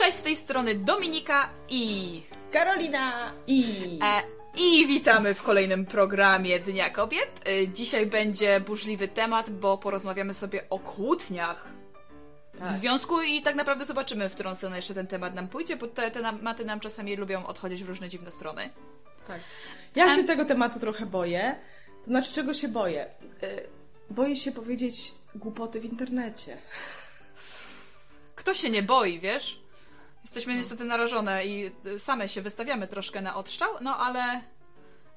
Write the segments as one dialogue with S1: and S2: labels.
S1: Cześć z tej strony Dominika i
S2: Karolina i...
S1: E, I witamy w kolejnym programie Dnia Kobiet. E, dzisiaj będzie burzliwy temat, bo porozmawiamy sobie o kłótniach
S2: Tak.
S1: w związku i tak naprawdę zobaczymy, w którą stronę jeszcze ten temat nam pójdzie, bo te tematy nam czasami lubią odchodzić w różne dziwne strony.
S2: Tak. Ja się tego tematu trochę boję. To znaczy, czego się boję? Y, Boję się powiedzieć głupoty w internecie.
S1: Kto się nie boi, wiesz? Jesteśmy niestety narażone i same się wystawiamy troszkę na odstrzał, no ale...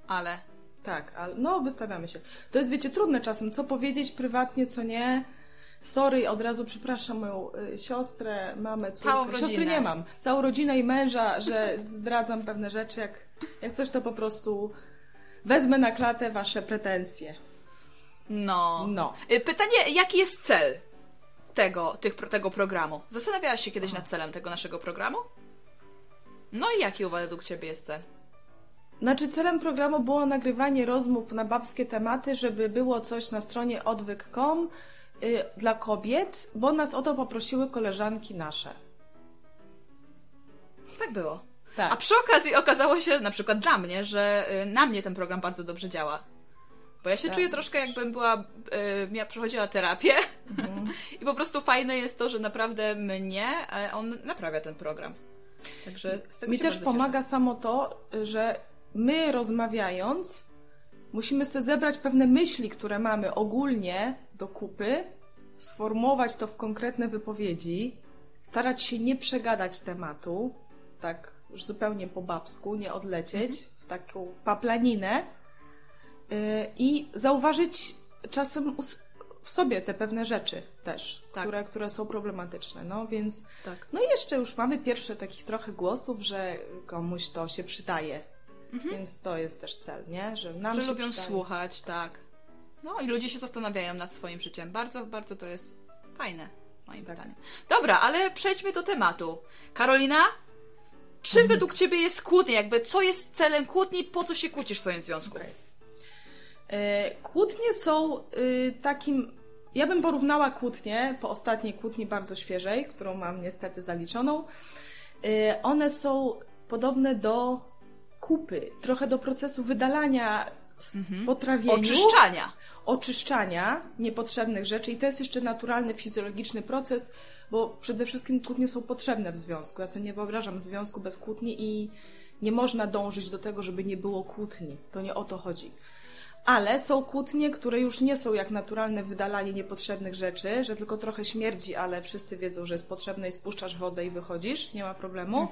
S1: Ale...
S2: Tak, ale no wystawiamy się. To jest, wiecie, trudne czasem, co powiedzieć prywatnie, co nie. Sorry, od razu przepraszam moją y, siostrę, mamę, córkę.
S1: Całą rodzinę.
S2: Siostry nie mam. Całą rodzinę i męża, że zdradzam pewne rzeczy. Jak, jak coś, to po prostu wezmę na klatę wasze pretensje.
S1: No.
S2: No.
S1: Y, Pytanie, jaki jest cel tego, tych, tego programu? Zastanawiałaś się kiedyś nad celem tego naszego programu? No i jaki według Ciebie jest cel?
S2: Znaczy, celem programu było nagrywanie rozmów na babskie tematy, żeby było coś na stronie odwyk.com y, dla kobiet, bo nas o to poprosiły koleżanki nasze.
S1: Tak było.
S2: Tak.
S1: A przy okazji okazało się, na przykład dla mnie, że y, na mnie ten program bardzo dobrze działa. Bo ja się
S2: Tak.
S1: czuję troszkę jakbym była, y, miała, przechodziła terapię
S2: Mhm.
S1: i po prostu fajne jest to, że naprawdę mnie e, on naprawia ten program. Także z tego
S2: Mi też pomaga samo to, że my rozmawiając musimy sobie zebrać pewne myśli, które mamy ogólnie do kupy, sformułować to w konkretne wypowiedzi, starać się nie przegadać tematu, tak już zupełnie po babsku, nie odlecieć w taką paplaninę i zauważyć czasem w sobie te pewne rzeczy też,
S1: Tak.
S2: które, które są problematyczne. No więc
S1: Tak.
S2: no i jeszcze już mamy pierwsze takich trochę głosów, że komuś to się przydaje. Więc to jest też cel, nie? Że nam
S1: Mhm. że
S2: się
S1: lubią
S2: przydaje.
S1: słuchać, tak. No i ludzie się zastanawiają nad swoim życiem. Bardzo, bardzo to jest fajne, moim
S2: Tak.
S1: zdaniem. Dobra, ale przejdźmy do tematu. Karolina, czym
S2: Mhm.
S1: według ciebie jest kłótnia? Jakby co jest celem kłótni? Po co się kłócisz w swoim związku?
S2: Okej. E, Kłótnie są y, takim. Ja bym porównała kłótnie po ostatniej kłótni bardzo świeżej, którą mam niestety zaliczoną. Y, One są podobne do kupy, trochę do procesu wydalania z potrawieniu.
S1: Oczyszczania.
S2: oczyszczania niepotrzebnych rzeczy i to jest jeszcze naturalny, fizjologiczny proces, bo przede wszystkim kłótnie są potrzebne w związku. Ja sobie nie wyobrażam związku bez kłótni i nie można dążyć do tego, żeby nie było kłótni. To nie o to chodzi. Ale są kłótnie, które już nie są jak naturalne wydalanie niepotrzebnych rzeczy, że tylko trochę śmierdzi, ale wszyscy wiedzą, że jest potrzebne i spuszczasz wodę i wychodzisz, nie ma problemu.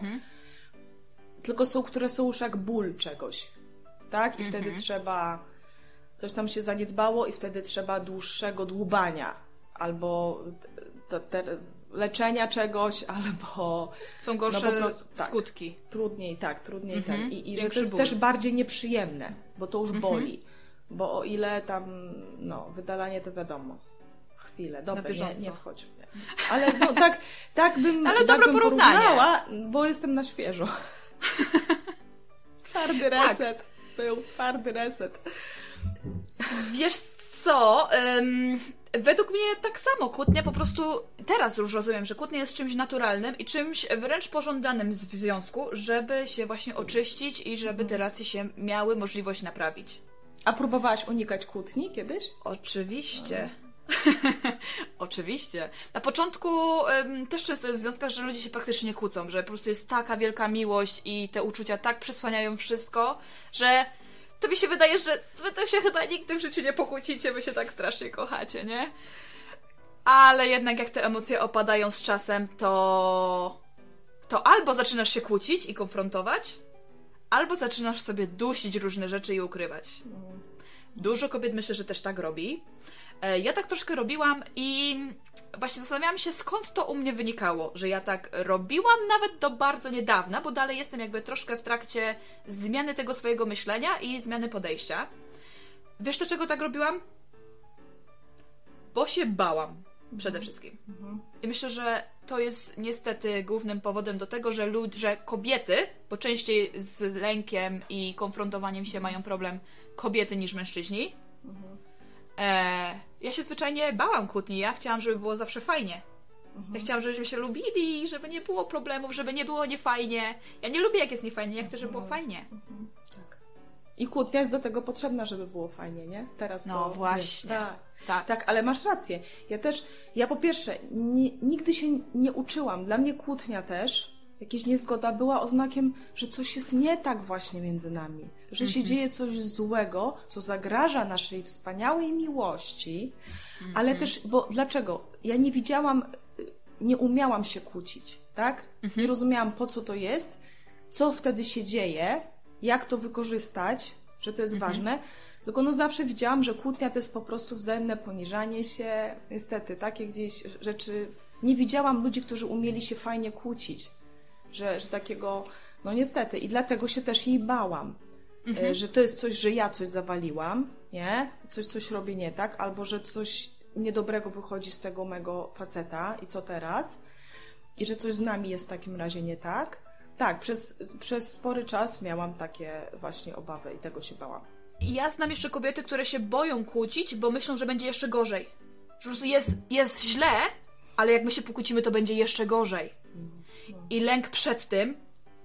S2: Tylko są, które są już jak ból czegoś. Tak? I wtedy trzeba coś tam się zaniedbało i wtedy trzeba dłuższego dłubania albo te, te leczenia czegoś, albo
S1: Są gorsze
S2: No po prostu, tak.
S1: skutki.
S2: trudniej, tak, trudniej
S1: Mhm.
S2: tak. I, i że to jest
S1: ból.
S2: też bardziej nieprzyjemne, bo to już boli. Bo o ile tam, no, wydalanie to wiadomo. Chwilę, dobra, nie, nie wchodź. Nie. Ale no, tak, tak bym,
S1: Ale
S2: tak
S1: dobre
S2: bym
S1: porównanie.
S2: porównała, bo jestem na świeżo. Twardy
S1: Tak.
S2: reset. Był twardy reset.
S1: Wiesz co? Ym, według mnie tak samo. Kłótnia po prostu. Teraz już rozumiem, że kłótnia jest czymś naturalnym i czymś wręcz pożądanym w związku, żeby się właśnie oczyścić i żeby te relacje się miały możliwość naprawić.
S2: A próbowałaś unikać kłótni kiedyś?
S1: Oczywiście. Oczywiście. Na początku też często jest w związkach, że ludzie się praktycznie nie kłócą, że po prostu jest taka wielka miłość i te uczucia tak przesłaniają wszystko, że to mi się wydaje, że wy to się chyba nigdy w życiu nie pokłócicie, wy się tak strasznie kochacie, nie? Ale jednak jak te emocje opadają z czasem, to to albo zaczynasz się kłócić i konfrontować, albo zaczynasz sobie dusić różne rzeczy i ukrywać. Dużo kobiet myślę, że też tak robi. E, Ja tak troszkę robiłam i właśnie zastanawiałam się, skąd to u mnie wynikało, że ja tak robiłam nawet do bardzo niedawna, bo dalej jestem jakby troszkę w trakcie zmiany tego swojego myślenia i zmiany podejścia. Wiesz do czego tak robiłam? Bo się bałam przede wszystkim. I myślę, że to jest niestety głównym powodem do tego, że, lud- że kobiety, bo częściej z lękiem i konfrontowaniem się mają problem kobiety niż mężczyźni. E, ja się zwyczajnie bałam kłótni. Ja chciałam, żeby było zawsze fajnie. Ja chciałam, żebyśmy się lubili, żeby nie było problemów, żeby nie było niefajnie. Ja nie lubię, jak jest niefajnie, ja chcę, żeby było fajnie.
S2: Tak. I kłótnia jest do tego potrzebna, żeby było fajnie, nie? Teraz
S1: No
S2: to...
S1: właśnie.
S2: Tak.
S1: Tak.
S2: Tak, ale masz rację. Ja też, ja po pierwsze, nie, nigdy się nie uczyłam. Dla mnie kłótnia też, jakieś niezgoda była oznakiem, że coś jest nie tak właśnie między nami. Że się dzieje coś złego, co zagraża naszej wspaniałej miłości, ale też, bo dlaczego? Ja nie widziałam, nie umiałam się kłócić, tak? Nie rozumiałam, po co to jest, co wtedy się dzieje, jak to wykorzystać, że to jest ważne. Tylko no zawsze widziałam, że kłótnia to jest po prostu wzajemne poniżanie się. Niestety, takie gdzieś rzeczy. Nie widziałam ludzi, którzy umieli się fajnie kłócić. Że, że takiego, no niestety. I dlatego się też jej bałam. E, Że to jest coś, że ja coś zawaliłam, nie? Coś, coś robię nie tak, albo że coś niedobrego wychodzi z tego mego faceta i co teraz? I że coś z nami jest w takim razie nie tak. Tak, przez, przez spory czas miałam takie właśnie obawy i tego się bałam.
S1: Ja znam jeszcze kobiety, które się boją kłócić, bo myślą, że będzie jeszcze gorzej. Że po prostu jest, jest źle, ale jak my się pokłócimy, to będzie jeszcze gorzej. I lęk przed tym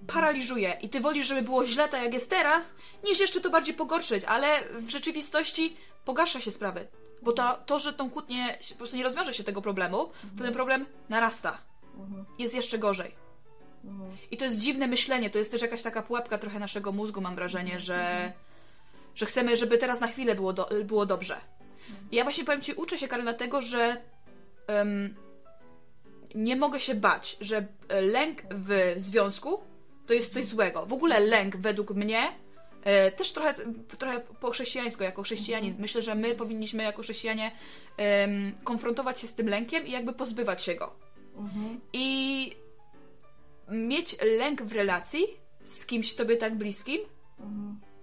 S1: paraliżuje. I ty wolisz, żeby było źle tak jak jest teraz, niż jeszcze to bardziej pogorszyć, ale w rzeczywistości pogarsza się sprawy. Bo to, to że tą kłótnię po prostu nie rozwiąże się tego problemu, to ten problem narasta. Jest jeszcze gorzej. I to jest dziwne myślenie, to jest też jakaś taka pułapka trochę naszego mózgu, mam wrażenie, że, że chcemy, żeby teraz na chwilę było, do, było dobrze. I ja właśnie powiem Ci, uczę się, Karol, dlatego, że em, nie mogę się bać, że e, lęk w związku to jest coś złego. W ogóle lęk według mnie e, też trochę, trochę po chrześcijańsku, jako chrześcijanin. Myślę, że my powinniśmy jako chrześcijanie konfrontować się z tym lękiem i jakby pozbywać się go. I mieć lęk w relacji z kimś tobie tak bliskim,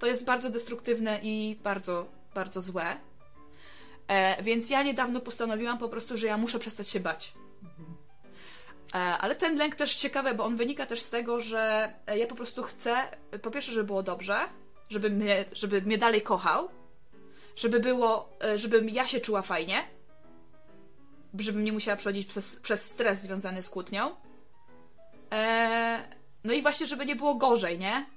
S1: to jest bardzo destruktywne i bardzo, bardzo złe. E, więc ja niedawno postanowiłam po prostu, że ja muszę przestać się bać. E, ale ten lęk też ciekawy, bo on wynika też z tego, że e, ja po prostu chcę, po pierwsze, żeby było dobrze, żeby mnie, żeby mnie dalej kochał, żeby było, e, żebym ja się czuła fajnie, żebym nie musiała przechodzić przez, przez stres związany z kłótnią. E, no i właśnie, żeby nie było gorzej, nie?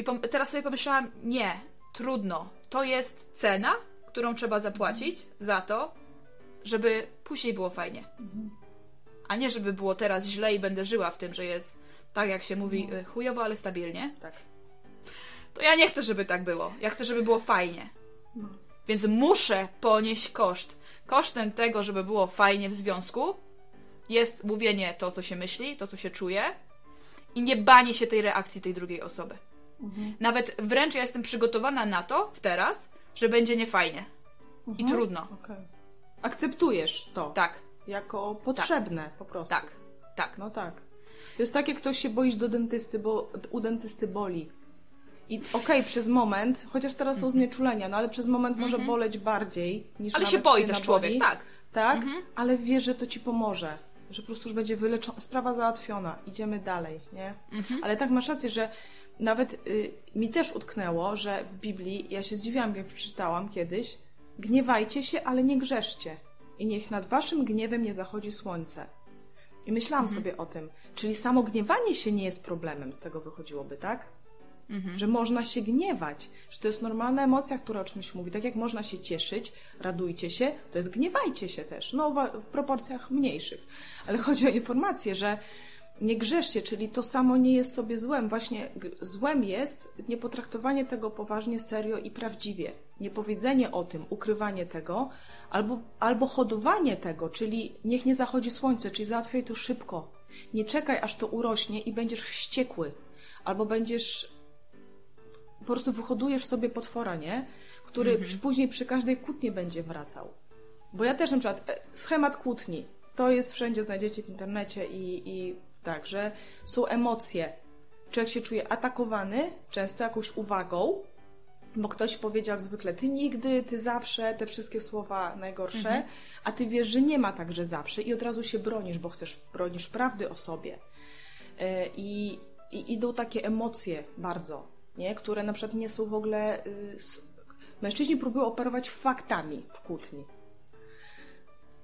S1: I teraz sobie pomyślałam, nie, trudno. To jest cena, którą trzeba zapłacić za to, żeby później było fajnie. A nie, żeby było teraz źle i będę żyła w tym, że jest tak, jak się mówi, y, chujowo, ale stabilnie.
S2: Tak.
S1: To ja nie chcę, żeby tak było. Ja chcę, żeby było fajnie. Więc muszę ponieść koszt. Kosztem tego, żeby było fajnie w związku, jest mówienie to, co się myśli, to, co się czuje i nie banie się tej reakcji tej drugiej osoby. Nawet wręcz ja jestem przygotowana na to w teraz, że będzie niefajnie. I trudno.
S2: Okej. Akceptujesz to
S1: Tak,
S2: jako potrzebne po prostu.
S1: tak, tak.
S2: No tak. To jest tak, jak ktoś się boisz do dentysty, bo u dentysty boli. I okej, przez moment, chociaż teraz są znieczulenia, no ale przez moment może boleć bardziej niż
S1: Mhm. Ale się boi też
S2: naboli.
S1: człowiek, tak.
S2: Tak, ale wie, że to ci pomoże. Że po prostu już będzie wyleczona, sprawa załatwiona, idziemy dalej, nie?
S1: Mhm.
S2: Ale tak masz rację, że nawet y, mi też utknęło, że w Biblii, ja się zdziwiłam, jak przeczytałam kiedyś, gniewajcie się, ale nie grzeszcie. I niech nad waszym gniewem nie zachodzi słońce. I myślałam
S1: Mhm.
S2: sobie o tym. Czyli samo gniewanie się nie jest problemem, z tego wychodziłoby, tak?
S1: Mhm.
S2: Że można się gniewać, że to jest normalna emocja, która o czymś mówi. Tak jak można się cieszyć, radujcie się, to jest gniewajcie się też. No, w proporcjach mniejszych. Ale chodzi o informację, że nie grzeszcie, czyli to samo nie jest sobie złem. Właśnie złem jest niepotraktowanie tego poważnie, serio i prawdziwie. Niepowiedzenie o tym, ukrywanie tego, albo, albo hodowanie tego, czyli niech nie zachodzi słońce, czyli załatwiaj to szybko. Nie czekaj, aż to urośnie i będziesz wściekły. Albo będziesz po prostu wyhodujesz sobie potwora, nie? Który przy, później przy każdej kłótni będzie wracał. Bo ja też na przykład, e, schemat kłótni, to jest wszędzie, znajdziecie w internecie i, i tak, że są emocje. Człowiek się czuje atakowany, często jakąś uwagą, bo ktoś powiedział jak zwykle, ty nigdy, ty zawsze, te wszystkie słowa najgorsze, a ty wiesz, że nie ma tak, że zawsze i od razu się bronisz, bo chcesz, bronisz prawdy o sobie. E, I, i idą takie emocje bardzo, nie? które na przykład nie są w ogóle. y, Mężczyźni próbują operować faktami w kłótni.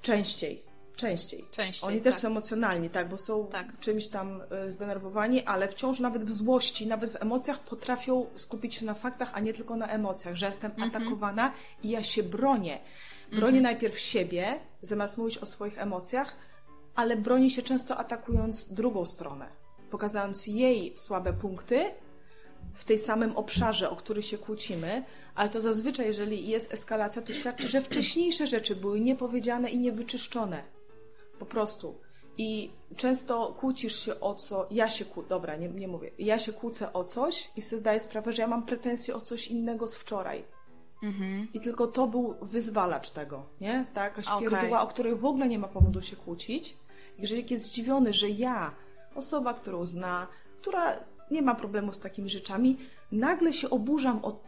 S2: Częściej. Częściej.
S1: Częściej,
S2: Oni też
S1: tak.
S2: są emocjonalni, tak, bo są
S1: Tak.
S2: czymś tam y, zdenerwowani, ale wciąż nawet w złości, nawet w emocjach potrafią skupić się na faktach, a nie tylko na emocjach, że jestem
S1: Mhm.
S2: atakowana i ja się bronię. Bronię najpierw siebie, zamiast mówić o swoich emocjach, ale broni się często atakując drugą stronę, pokazując jej słabe punkty w tej samym obszarze, o który się kłócimy, ale to zazwyczaj, jeżeli jest eskalacja, to świadczy, że wcześniejsze rzeczy były niepowiedziane i niewyczyszczone. Po prostu. I często kłócisz się o co, ja się kłócę, dobra, nie, nie mówię, ja się kłócę o coś i sobie zdaję sprawę, że ja mam pretensje o coś innego z wczoraj. I tylko to był wyzwalacz tego, nie? Ta jakaś
S1: Okej.
S2: pierdoła, o której w ogóle nie ma powodu się kłócić. I Grzesiek jest zdziwiony, że ja, osoba, którą zna, która nie ma problemu z takimi rzeczami, nagle się oburzam o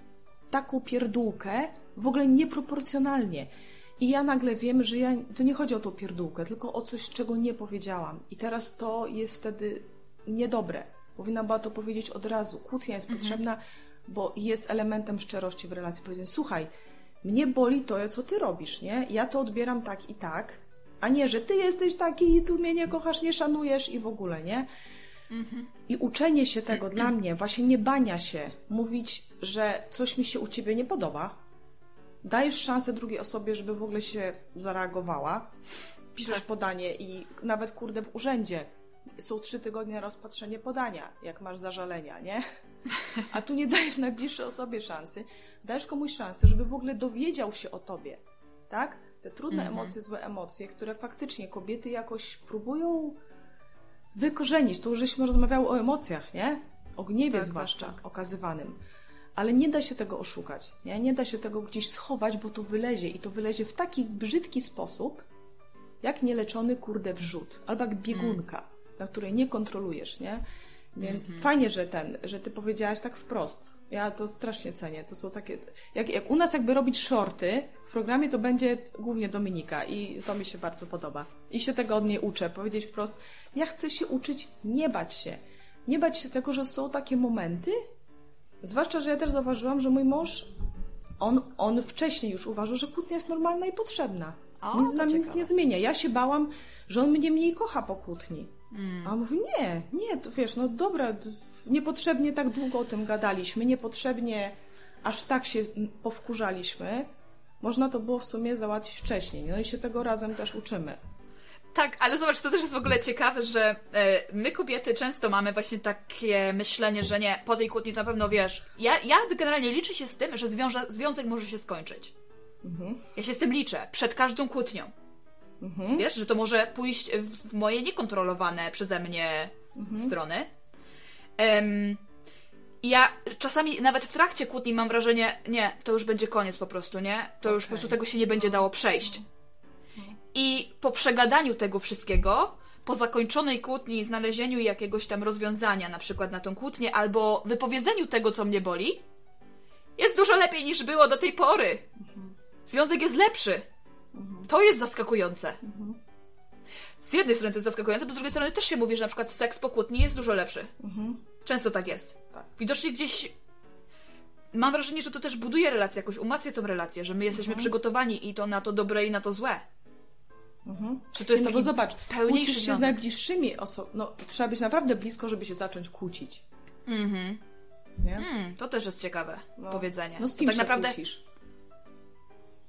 S2: taką pierdółkę w ogóle nieproporcjonalnie. I ja nagle wiem, że ja, to nie chodzi o tą pierdółkę, tylko o coś, czego nie powiedziałam. I teraz to jest wtedy niedobre. Powinna była to powiedzieć od razu. Kłótnia jest potrzebna, bo jest elementem szczerości w relacji. Powiedzieć, słuchaj, mnie boli to, co ty robisz, nie? Ja to odbieram tak i tak, a nie, że ty jesteś taki i tu mnie nie kochasz, nie szanujesz i w ogóle, nie? I uczenie się tego dla mnie, właśnie nie bania się, mówić, że coś mi się u ciebie nie podoba. Dajesz szansę drugiej osobie, żeby w ogóle się zareagowała. Piszesz
S1: Tak.
S2: podanie i nawet kurde w urzędzie są trzy tygodnie na rozpatrzenie podania, jak masz zażalenia, nie? A tu nie dajesz najbliższej osobie szansy, dajesz komuś szansę, żeby w ogóle dowiedział się o tobie, tak? Te trudne emocje, złe emocje, które faktycznie kobiety jakoś próbują wykorzenić. To już żeśmy rozmawiały o emocjach, nie? O gniewie
S1: Tak,
S2: zwłaszcza,
S1: tak, tak.
S2: okazywanym. Ale nie da się tego oszukać, nie? Nie da się tego gdzieś schować, bo to wylezie i to wylezie w taki brzydki sposób, jak nieleczony kurde wrzód, albo jak biegunka, na której nie kontrolujesz, nie? Więc fajnie, że ten, że ty powiedziałaś tak wprost. Ja to strasznie cenię. To są takie. Jak, jak u nas jakby robić shorty w programie, to będzie głównie Dominika i to mi się bardzo podoba. I się tego od niej uczę. Powiedzieć wprost, ja chcę się uczyć nie bać się. Nie bać się tego, że są takie momenty. Zwłaszcza, że ja też zauważyłam, że mój mąż, on, on wcześniej już uważał, że kłótnia jest normalna i potrzebna.
S1: O,
S2: nic nam nic nie zmienia. Ja się bałam, że on mnie mniej kocha po kłótni.
S1: Mm.
S2: A on mówi, nie, nie, to wiesz, no dobra, niepotrzebnie tak długo o tym gadaliśmy, niepotrzebnie aż tak się powkurzaliśmy. Można to było w sumie załatwić wcześniej. No i się tego razem też uczymy.
S1: Tak, ale zobacz, to też jest w ogóle ciekawe, że e, my kobiety często mamy właśnie takie myślenie, że nie, po tej kłótni to na pewno wiesz. Ja, ja generalnie liczę się z tym, że zwiąże, związek może się skończyć. Ja się z tym liczę, przed każdą kłótnią. Wiesz, że to może pójść w, moje niekontrolowane przeze mnie strony. Em, I ja czasami nawet w trakcie kłótni mam wrażenie, nie, to już będzie koniec po prostu, nie? To już po prostu tego się nie będzie dało przejść. I po przegadaniu tego wszystkiego, po zakończonej kłótni i znalezieniu jakiegoś tam rozwiązania, na przykład na tą kłótnię, albo wypowiedzeniu tego, co mnie boli, jest dużo lepiej niż było do tej pory. Związek jest lepszy. To jest zaskakujące. Z jednej strony to jest zaskakujące, bo z drugiej strony też się mówi, że na przykład seks po kłótni jest dużo lepszy. Często tak jest.
S2: Tak.
S1: Widocznie gdzieś mam wrażenie, że to też buduje relację, jakoś umacnia tą relację, że my jesteśmy przygotowani i to na to dobre i na to złe. Że to jest
S2: no
S1: taki
S2: bo zobacz,
S1: pełniejszy
S2: kłócisz się z najbliższymi osobami. No, trzeba być naprawdę blisko, żeby się zacząć kłócić.
S1: Mhm.
S2: Nie?
S1: Mm, to też jest ciekawe
S2: No.
S1: powiedzenie.
S2: No z
S1: To
S2: kim
S1: tak
S2: się
S1: naprawdę
S2: kłócisz?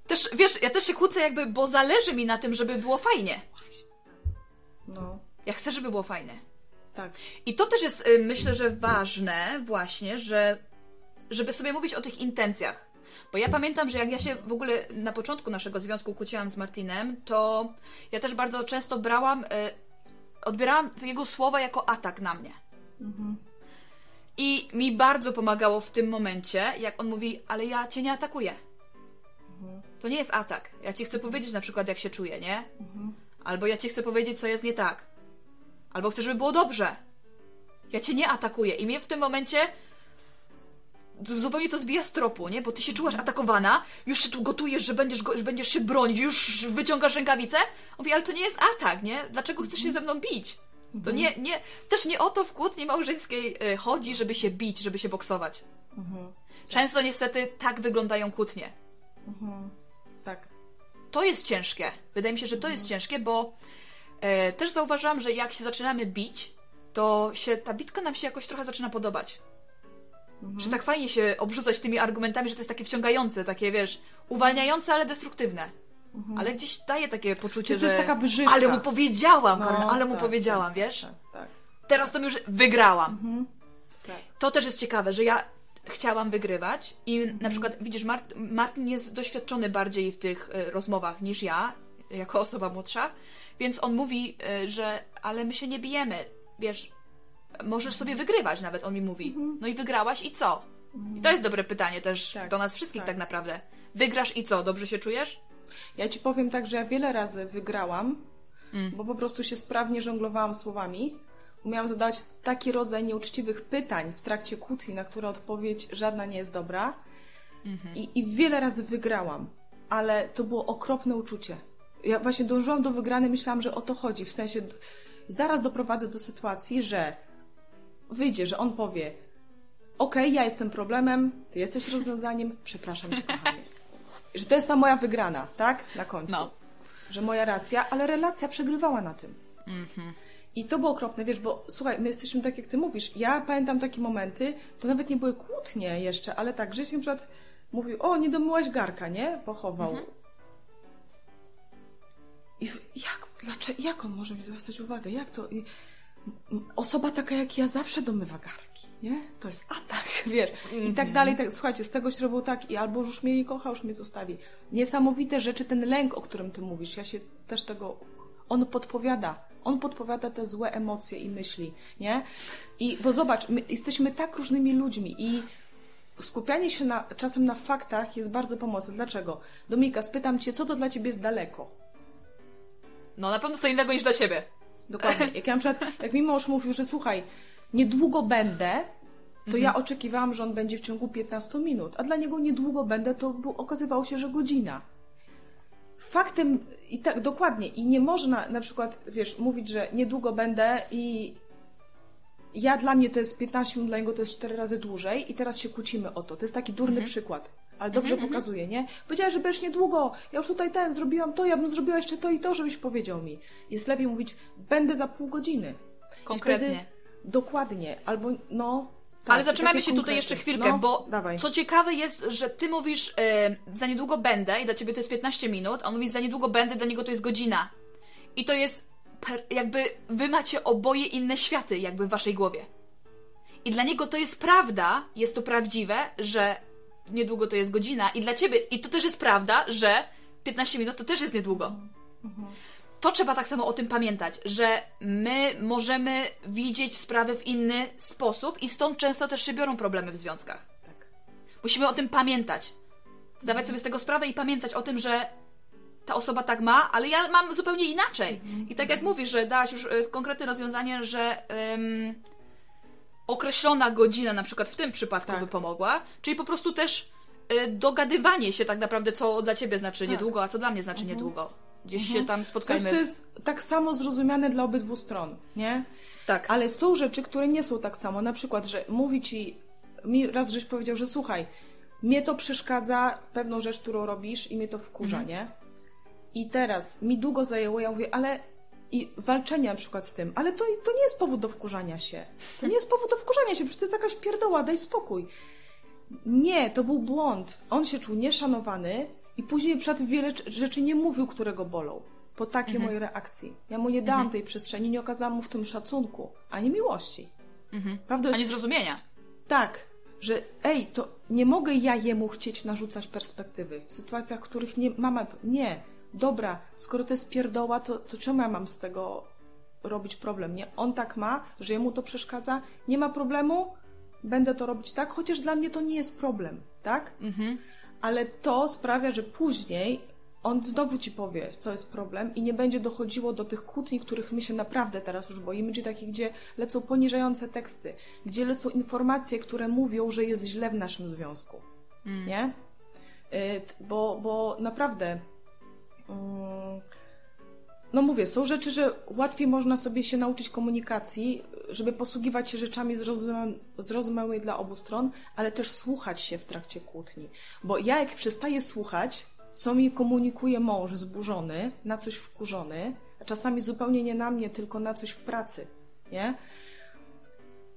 S1: też, wiesz, ja też się kłócę jakby, bo zależy mi na tym, żeby było fajnie.
S2: No,
S1: Ja chcę, żeby było fajnie.
S2: tak.
S1: I to też jest, y, myślę, że ważne właśnie, że żeby sobie mówić o tych intencjach. Bo ja pamiętam, że jak ja się w ogóle na początku naszego związku kłóciłam z Martinem, to ja też bardzo często brałam, y, odbierałam jego słowa jako atak na mnie. I mi bardzo pomagało w tym momencie, jak on mówi, ale ja cię nie atakuję. To nie jest atak. Ja ci chcę powiedzieć na przykład, jak się czuję, nie? Albo ja ci chcę powiedzieć, co jest nie tak. Albo chcę, żeby było dobrze. Ja cię nie atakuję. I mnie w tym momencie zupełnie to zbija z tropu, nie? Bo ty się czułaś atakowana, już się tu gotujesz, że będziesz, go, że będziesz się bronić, już wyciągasz rękawice. On mówi, ale to nie jest atak, nie? Dlaczego chcesz się ze mną bić? To nie, nie, też nie o to w kłótni małżeńskiej y, chodzi, żeby się bić, żeby się boksować. Często niestety tak wyglądają kłótnie.
S2: Tak.
S1: to jest ciężkie. Wydaje mi się, że to jest ciężkie, bo e, też zauważyłam, że jak się zaczynamy bić, to się ta bitka nam się jakoś trochę zaczyna podobać. Że tak fajnie się obrzucać tymi argumentami, że to jest takie wciągające, takie wiesz, uwalniające, ale destruktywne. Ale gdzieś daje takie poczucie,
S2: To jest
S1: że.
S2: taka wyżywka.
S1: Ale mu powiedziałam,
S2: No,
S1: ale mu
S2: tak,
S1: powiedziałam,
S2: tak,
S1: wiesz?
S2: Tak, tak.
S1: Teraz to już wygrałam.
S2: tak.
S1: To też jest ciekawe, że ja chciałam wygrywać i na przykład, widzisz, Mart- Martin jest doświadczony bardziej w tych e, rozmowach niż ja, jako osoba młodsza, więc on mówi, e, że ale my się nie bijemy, wiesz, możesz sobie wygrywać nawet, on mi mówi. No i wygrałaś i co? I to jest dobre pytanie też
S2: Tak,
S1: do nas wszystkich tak.
S2: tak.
S1: naprawdę. Wygrasz i co? Dobrze się czujesz?
S2: Ja ci powiem tak, że ja wiele razy wygrałam,
S1: Mm.
S2: bo po prostu się sprawnie żonglowałam słowami. Umiałam zadawać taki rodzaj nieuczciwych pytań w trakcie kłótni, na które odpowiedź żadna nie jest dobra.
S1: Mhm.
S2: I, I wiele razy wygrałam, ale to było okropne uczucie. Ja właśnie dążyłam do wygranej, myślałam, że o to chodzi. W sensie zaraz doprowadzę do sytuacji, że wyjdzie, że on powie: Okej, ja jestem problemem, ty jesteś rozwiązaniem, przepraszam cię, kochanie. Że to jest ta moja wygrana, tak? Na końcu.
S1: No.
S2: Że moja racja, ale relacja przegrywała na tym.
S1: Mhm.
S2: I to było okropne, wiesz, bo słuchaj, my jesteśmy tak, jak ty mówisz. Ja pamiętam takie momenty, to nawet nie były kłótnie jeszcze, ale tak, Grześ na przykład mówił, o, nie domyłaś garka, nie? Pochował. I w- jak, dlaczego, jak on może mi zwracać uwagę? Jak to? Osoba taka jak ja zawsze domywa garki, nie? To jest atak, wiesz. I tak dalej, tak, słuchajcie, z tego się robił tak i albo już mnie nie kocha, już mnie zostawi. Niesamowite rzeczy, ten lęk, o którym ty mówisz, ja się też tego... On podpowiada. On podpowiada te złe emocje i myśli, nie? I, bo zobacz, my jesteśmy tak różnymi ludźmi i skupianie się na, czasem na faktach jest bardzo pomocne. Dlaczego? Dominika, spytam cię, co to dla ciebie jest daleko?
S1: No na pewno co innego niż dla siebie.
S2: Dokładnie. Jak ja na przykład, jak mi mąż mówił, że słuchaj, niedługo będę, to ja oczekiwałam, że on będzie w ciągu 15 minut, a dla niego niedługo będę, to okazywało się, że godzina. Faktem, i tak dokładnie, i nie można na przykład, wiesz, mówić, że niedługo będę i ja dla mnie to jest 15 minut, dla niego to jest 4 razy dłużej i teraz się kłócimy o to. To jest taki durny przykład, ale dobrze pokazuje, nie? Powiedziała, że będziesz niedługo, ja już tutaj ten, zrobiłam to, ja bym zrobiła jeszcze to i to, żebyś powiedział mi. Jest lepiej mówić, będę za pół godziny.
S1: Konkretnie.
S2: wtedy, dokładnie, albo no... tak,
S1: Ale zatrzymajmy się tutaj jeszcze chwilkę,
S2: no,
S1: bo
S2: Dawaj.
S1: co ciekawe jest, że ty mówisz e, za niedługo będę i dla ciebie to jest 15 minut, a on mówi za niedługo będę, dla niego to jest godzina. I to jest per, jakby wy macie oboje inne światy jakby w waszej głowie. I dla niego to jest prawda, jest to prawdziwe, że niedługo to jest godzina i dla ciebie, i to też jest prawda, że 15 minut to też jest niedługo. To trzeba tak samo o tym pamiętać, że my możemy widzieć sprawy w inny sposób i stąd często też się biorą problemy w związkach.
S2: Tak.
S1: Musimy o tym pamiętać. Zdawać sobie z tego sprawę i pamiętać o tym, że ta osoba tak ma, ale ja mam zupełnie inaczej. I tak jak mówisz, że dałaś już y, konkretne rozwiązanie, że ym, określona godzina na przykład w tym przypadku
S2: Tak.
S1: by pomogła, czyli po prostu też y, dogadywanie się tak naprawdę, co dla ciebie znaczy
S2: Tak.
S1: niedługo, a co dla mnie znaczy niedługo. Gdzieś się tam
S2: Coś,
S1: spotkajmy.
S2: co jest tak samo zrozumiane dla obydwu stron, nie?
S1: Tak.
S2: Ale są rzeczy, które nie są tak samo. Na przykład, że mówi ci, mi raz żeś powiedział, że słuchaj, mnie to przeszkadza, pewną rzecz, którą robisz i mnie to wkurza, nie? I teraz mi długo zajęło, ja mówię, ale i walczenie na przykład z tym, ale to, to nie jest powód do wkurzania się. To nie jest powód do wkurzania się, przecież to jest jakaś pierdoła, daj spokój. Nie, to był błąd. On się czuł nieszanowany i później przed wiele cz- rzeczy nie mówił, które go bolą. Po takiej mojej reakcji. Ja mu nie dałam tej przestrzeni, nie okazałam mu w tym szacunku, ani miłości. Prawda jest
S1: Ani zrozumienia.
S2: tak, że ej, to nie mogę ja jemu chcieć narzucać perspektywy w sytuacjach, w których nie mama. Nie, dobra, skoro to jest pierdoła, to, to czemu ja mam z tego robić problem? Nie, on tak ma, że jemu to przeszkadza, nie ma problemu, będę to robić tak, chociaż dla mnie to nie jest problem, tak? Ale to sprawia, że później on znowu ci powie, co jest problem i nie będzie dochodziło do tych kłótni, których my się naprawdę teraz już boimy, czyli takich, gdzie lecą poniżające teksty, gdzie lecą informacje, które mówią, że jest źle w naszym związku. Nie? Y, Bo, bo naprawdę mm, no mówię, są rzeczy, że łatwiej można sobie się nauczyć komunikacji, żeby posługiwać się rzeczami zrozumiałymi dla obu stron, ale też słuchać się w trakcie kłótni. Bo ja jak przestaję słuchać, co mi komunikuje mąż wzburzony, na coś wkurzony, a czasami zupełnie nie na mnie, tylko na coś w pracy, nie?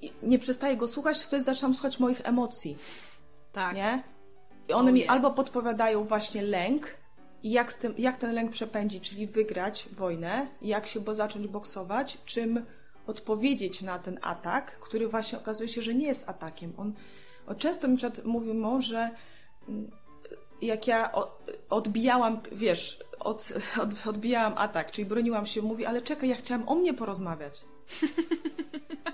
S2: I nie przestaję go słuchać, wtedy zaczynam słuchać moich emocji,
S1: Tak.
S2: nie? I one
S1: Oh,
S2: mi
S1: yes.
S2: albo podpowiadają właśnie lęk i jak, tym, jak ten lęk przepędzić, czyli wygrać wojnę, jak się bo zacząć boksować, czym odpowiedzieć na ten atak, który właśnie okazuje się, że nie jest atakiem. On, on często mi przed mówił mąż, że mm, jak ja odbijałam, wiesz, od, od, odbijałam atak, czyli broniłam się, mówi, ale czekaj, ja chciałam o mnie porozmawiać.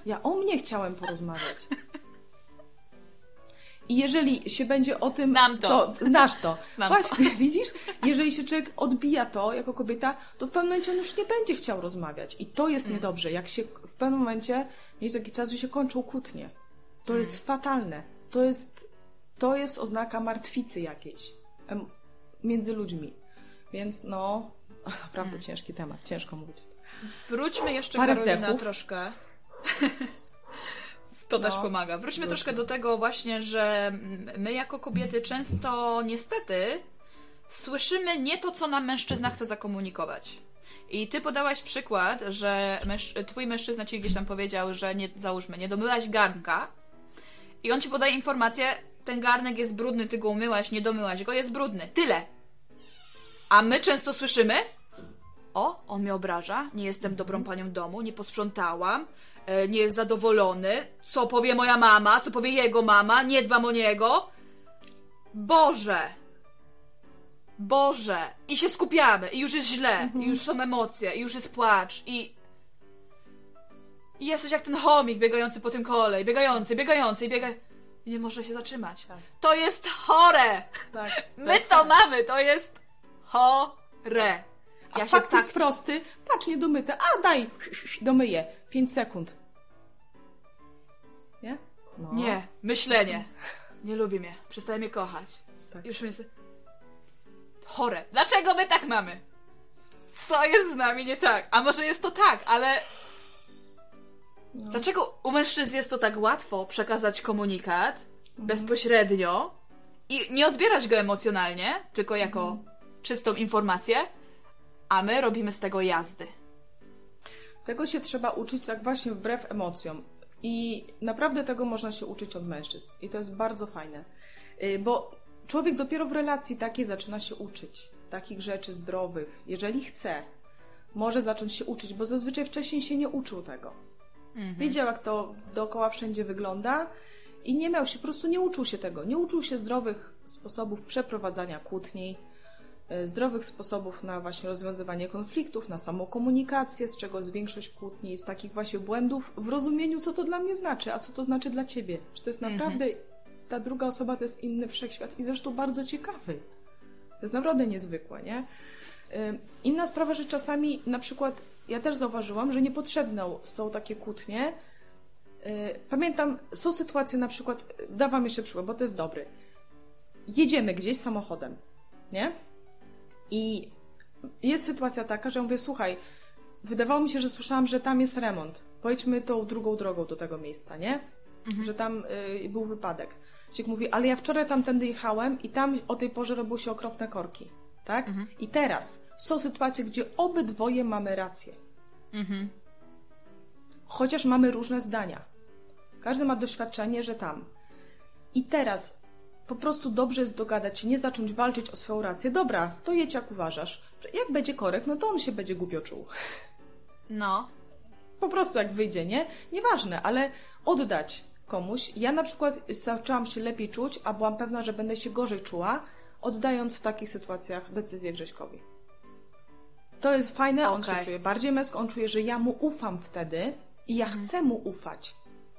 S2: Ja o mnie chciałem porozmawiać. I jeżeli się będzie o tym.
S1: Znam to.
S2: Co, znasz to.
S1: Znam
S2: Właśnie, widzisz? Jeżeli się człowiek odbija to jako kobieta, to w pewnym momencie on już nie będzie chciał rozmawiać. I to jest niedobrze. Jak się w pewnym momencie jest taki czas, że się kończą kłótnie. To jest fatalne. To jest, to jest oznaka martwicy jakiejś między ludźmi. Więc no, naprawdę ciężki temat, ciężko mówić.
S1: Wróćmy jeszcze,
S2: Parę
S1: Karolina,
S2: wdechów.
S1: troszkę. To też
S2: No.
S1: pomaga. Wróćmy
S2: Wróćmy.
S1: troszkę do tego właśnie, że my jako kobiety często niestety słyszymy nie to, co nam mężczyzna chce zakomunikować. I ty podałaś przykład, że męż- twój mężczyzna ci gdzieś tam powiedział, że nie, załóżmy, nie domyłaś garnka i on ci podaje informację, ten garnek jest brudny, ty go umyłaś, nie domyłaś go, jest brudny. Tyle. A my często słyszymy, o, on mnie obraża, nie jestem dobrą panią domu, nie posprzątałam, nie jest zadowolony, co powie moja mama, co powie jego mama, nie dbam o niego. Boże! Boże! I się skupiamy, i już jest źle, i już są emocje, i już jest płacz, i... I jesteś jak ten chomik biegający po tym kole, i biegający, biegający, i biega... I nie może się zatrzymać.
S2: Tak.
S1: To jest chore!
S2: Tak,
S1: My to mamy, to jest chore. Ja się
S2: fakt
S1: tak
S2: jest prosty. Patrz, nie domyte. A, daj! Domyję. 5 sekund. Nie? No.
S1: Nie, myślenie. Nie lubi mnie, przestaje mnie kochać.
S2: Tak.
S1: Już mnie... Chore. Dlaczego my tak mamy? Co jest z nami nie tak? A może jest to tak, ale...
S2: No.
S1: Dlaczego u mężczyzn jest to tak łatwo przekazać komunikat
S2: Mhm.
S1: bezpośrednio i nie odbierać go emocjonalnie, tylko jako
S2: Mhm.
S1: czystą informację, a my robimy z tego jazdy.
S2: Tego się trzeba uczyć tak właśnie wbrew emocjom. I naprawdę tego można się uczyć od mężczyzn. I to jest bardzo fajne. Y, Bo człowiek dopiero w relacji takiej zaczyna się uczyć. Takich rzeczy zdrowych. Jeżeli chce, może zacząć się uczyć, bo zazwyczaj wcześniej się nie uczył tego. Wiedział, jak to dookoła wszędzie wygląda i nie miał się, po prostu nie uczył się tego. Nie uczył się zdrowych sposobów przeprowadzania kłótni, zdrowych sposobów na właśnie rozwiązywanie konfliktów, na samokomunikację, z czego jest większość kłótni, z takich właśnie błędów w rozumieniu, co to dla mnie znaczy, a co to znaczy dla ciebie. Że to jest naprawdę, ta druga osoba to jest inny wszechświat i zresztą bardzo ciekawy. To jest naprawdę niezwykłe, nie? Inna sprawa, że czasami na przykład ja też zauważyłam, że niepotrzebne są takie kłótnie. Yy, Pamiętam, są sytuacje na przykład, dawam jeszcze przykład, bo to jest dobry. Jedziemy gdzieś samochodem, nie? I jest sytuacja taka, że ja mówię, słuchaj, wydawało mi się, że słyszałam, że tam jest remont. Pojedźmy tą drugą drogą do tego miejsca, nie? Że tam y, był wypadek. Ciek mówi, ale ja wczoraj tamtędy jechałem i tam o tej porze robiły się okropne korki. Tak? I teraz są sytuacje, gdzie obydwoje mamy rację. Chociaż mamy różne zdania. Każdy ma doświadczenie, że tam. I teraz po prostu dobrze jest dogadać się, nie zacząć walczyć o swoją rację. Dobra, to jedź jak uważasz. Jak będzie korek, no to on się będzie głupio czuł.
S1: No.
S2: Po prostu jak wyjdzie, nie? Nieważne, ale oddać komuś. Ja na przykład zaczęłam się lepiej czuć, a byłam pewna, że będę się gorzej czuła, oddając w takich sytuacjach decyzję Grześkowi. To jest fajne, on się czuje bardziej męsko, on czuje, że ja mu ufam wtedy i ja chcę mu ufać.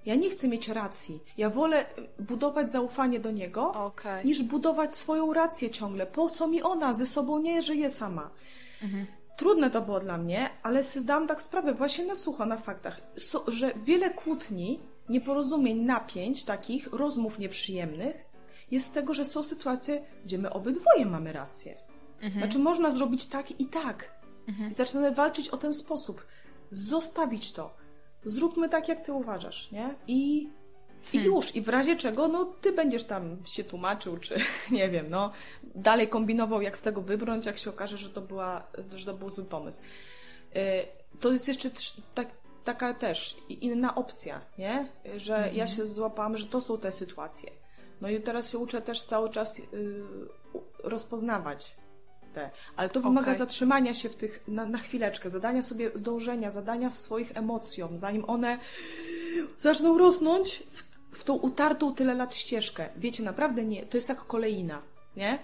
S2: Ja nie chcę mieć racji. Ja wolę budować zaufanie do niego,
S1: Okej.
S2: niż budować swoją rację ciągle. Po co mi ona? Ze sobą nie żyje sama. Trudne to było dla mnie, ale zdałam tak sprawę właśnie na sucho, na faktach, so, że wiele kłótni, nieporozumień, napięć, takich rozmów nieprzyjemnych, jest z tego, że są sytuacje, gdzie my obydwoje mamy rację. Znaczy można zrobić tak i tak. I zaczynamy walczyć o ten sposób. Zostawić to. Zróbmy tak, jak ty uważasz, nie? I I już, i w razie czego, no ty będziesz tam się tłumaczył, czy nie wiem, no dalej kombinował, jak z tego wybrnąć, jak się okaże, że to, była, że to był zły pomysł. Y, To jest jeszcze tak, taka też inna opcja, nie? Że ja się złapałam, że to są te sytuacje. No i teraz się uczę też cały czas y, rozpoznawać te. Ale to wymaga
S1: Okej.
S2: zatrzymania się w tych na, na chwileczkę, zadania sobie zdążenia, zadania swoich emocjom, zanim one zaczną rosnąć w, w tą utartą tyle lat ścieżkę. Wiecie, naprawdę nie, to jest jak kolejna, nie?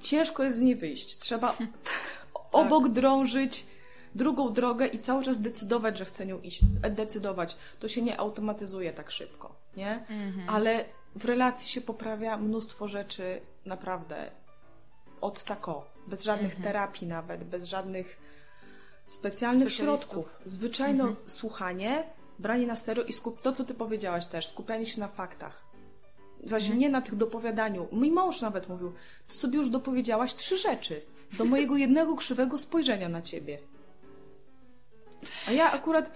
S2: Ciężko jest z niej wyjść. Trzeba obok drążyć drugą drogę i cały czas decydować, że chce nią iść. Decydować. To się nie automatyzuje tak szybko, nie? Ale w relacji się poprawia mnóstwo rzeczy naprawdę od tako. Bez żadnych terapii nawet, bez żadnych specjalnych środków. Zwyczajne słuchanie, branie na serio i skup... to, co ty powiedziałaś też, skupianie się na faktach. Właśnie nie na tych dopowiadaniu. Mój mąż nawet mówił, ty sobie już dopowiedziałaś trzy rzeczy do mojego jednego krzywego spojrzenia na ciebie. A ja akurat,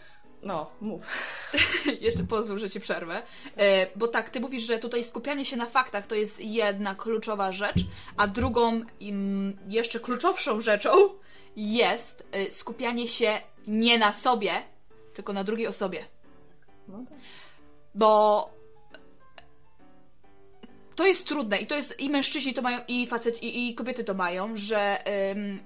S2: no, mów.
S1: Jeszcze pozwól, że ci przerwę. E, bo tak, ty mówisz, że tutaj skupianie się na faktach to jest jedna kluczowa rzecz, a drugą, im jeszcze kluczowszą rzeczą jest e, skupianie się nie na sobie, tylko na drugiej osobie.
S2: No tak.
S1: Bo to jest trudne i to jest i mężczyźni to mają, i faceci, i, i kobiety to mają, że ym,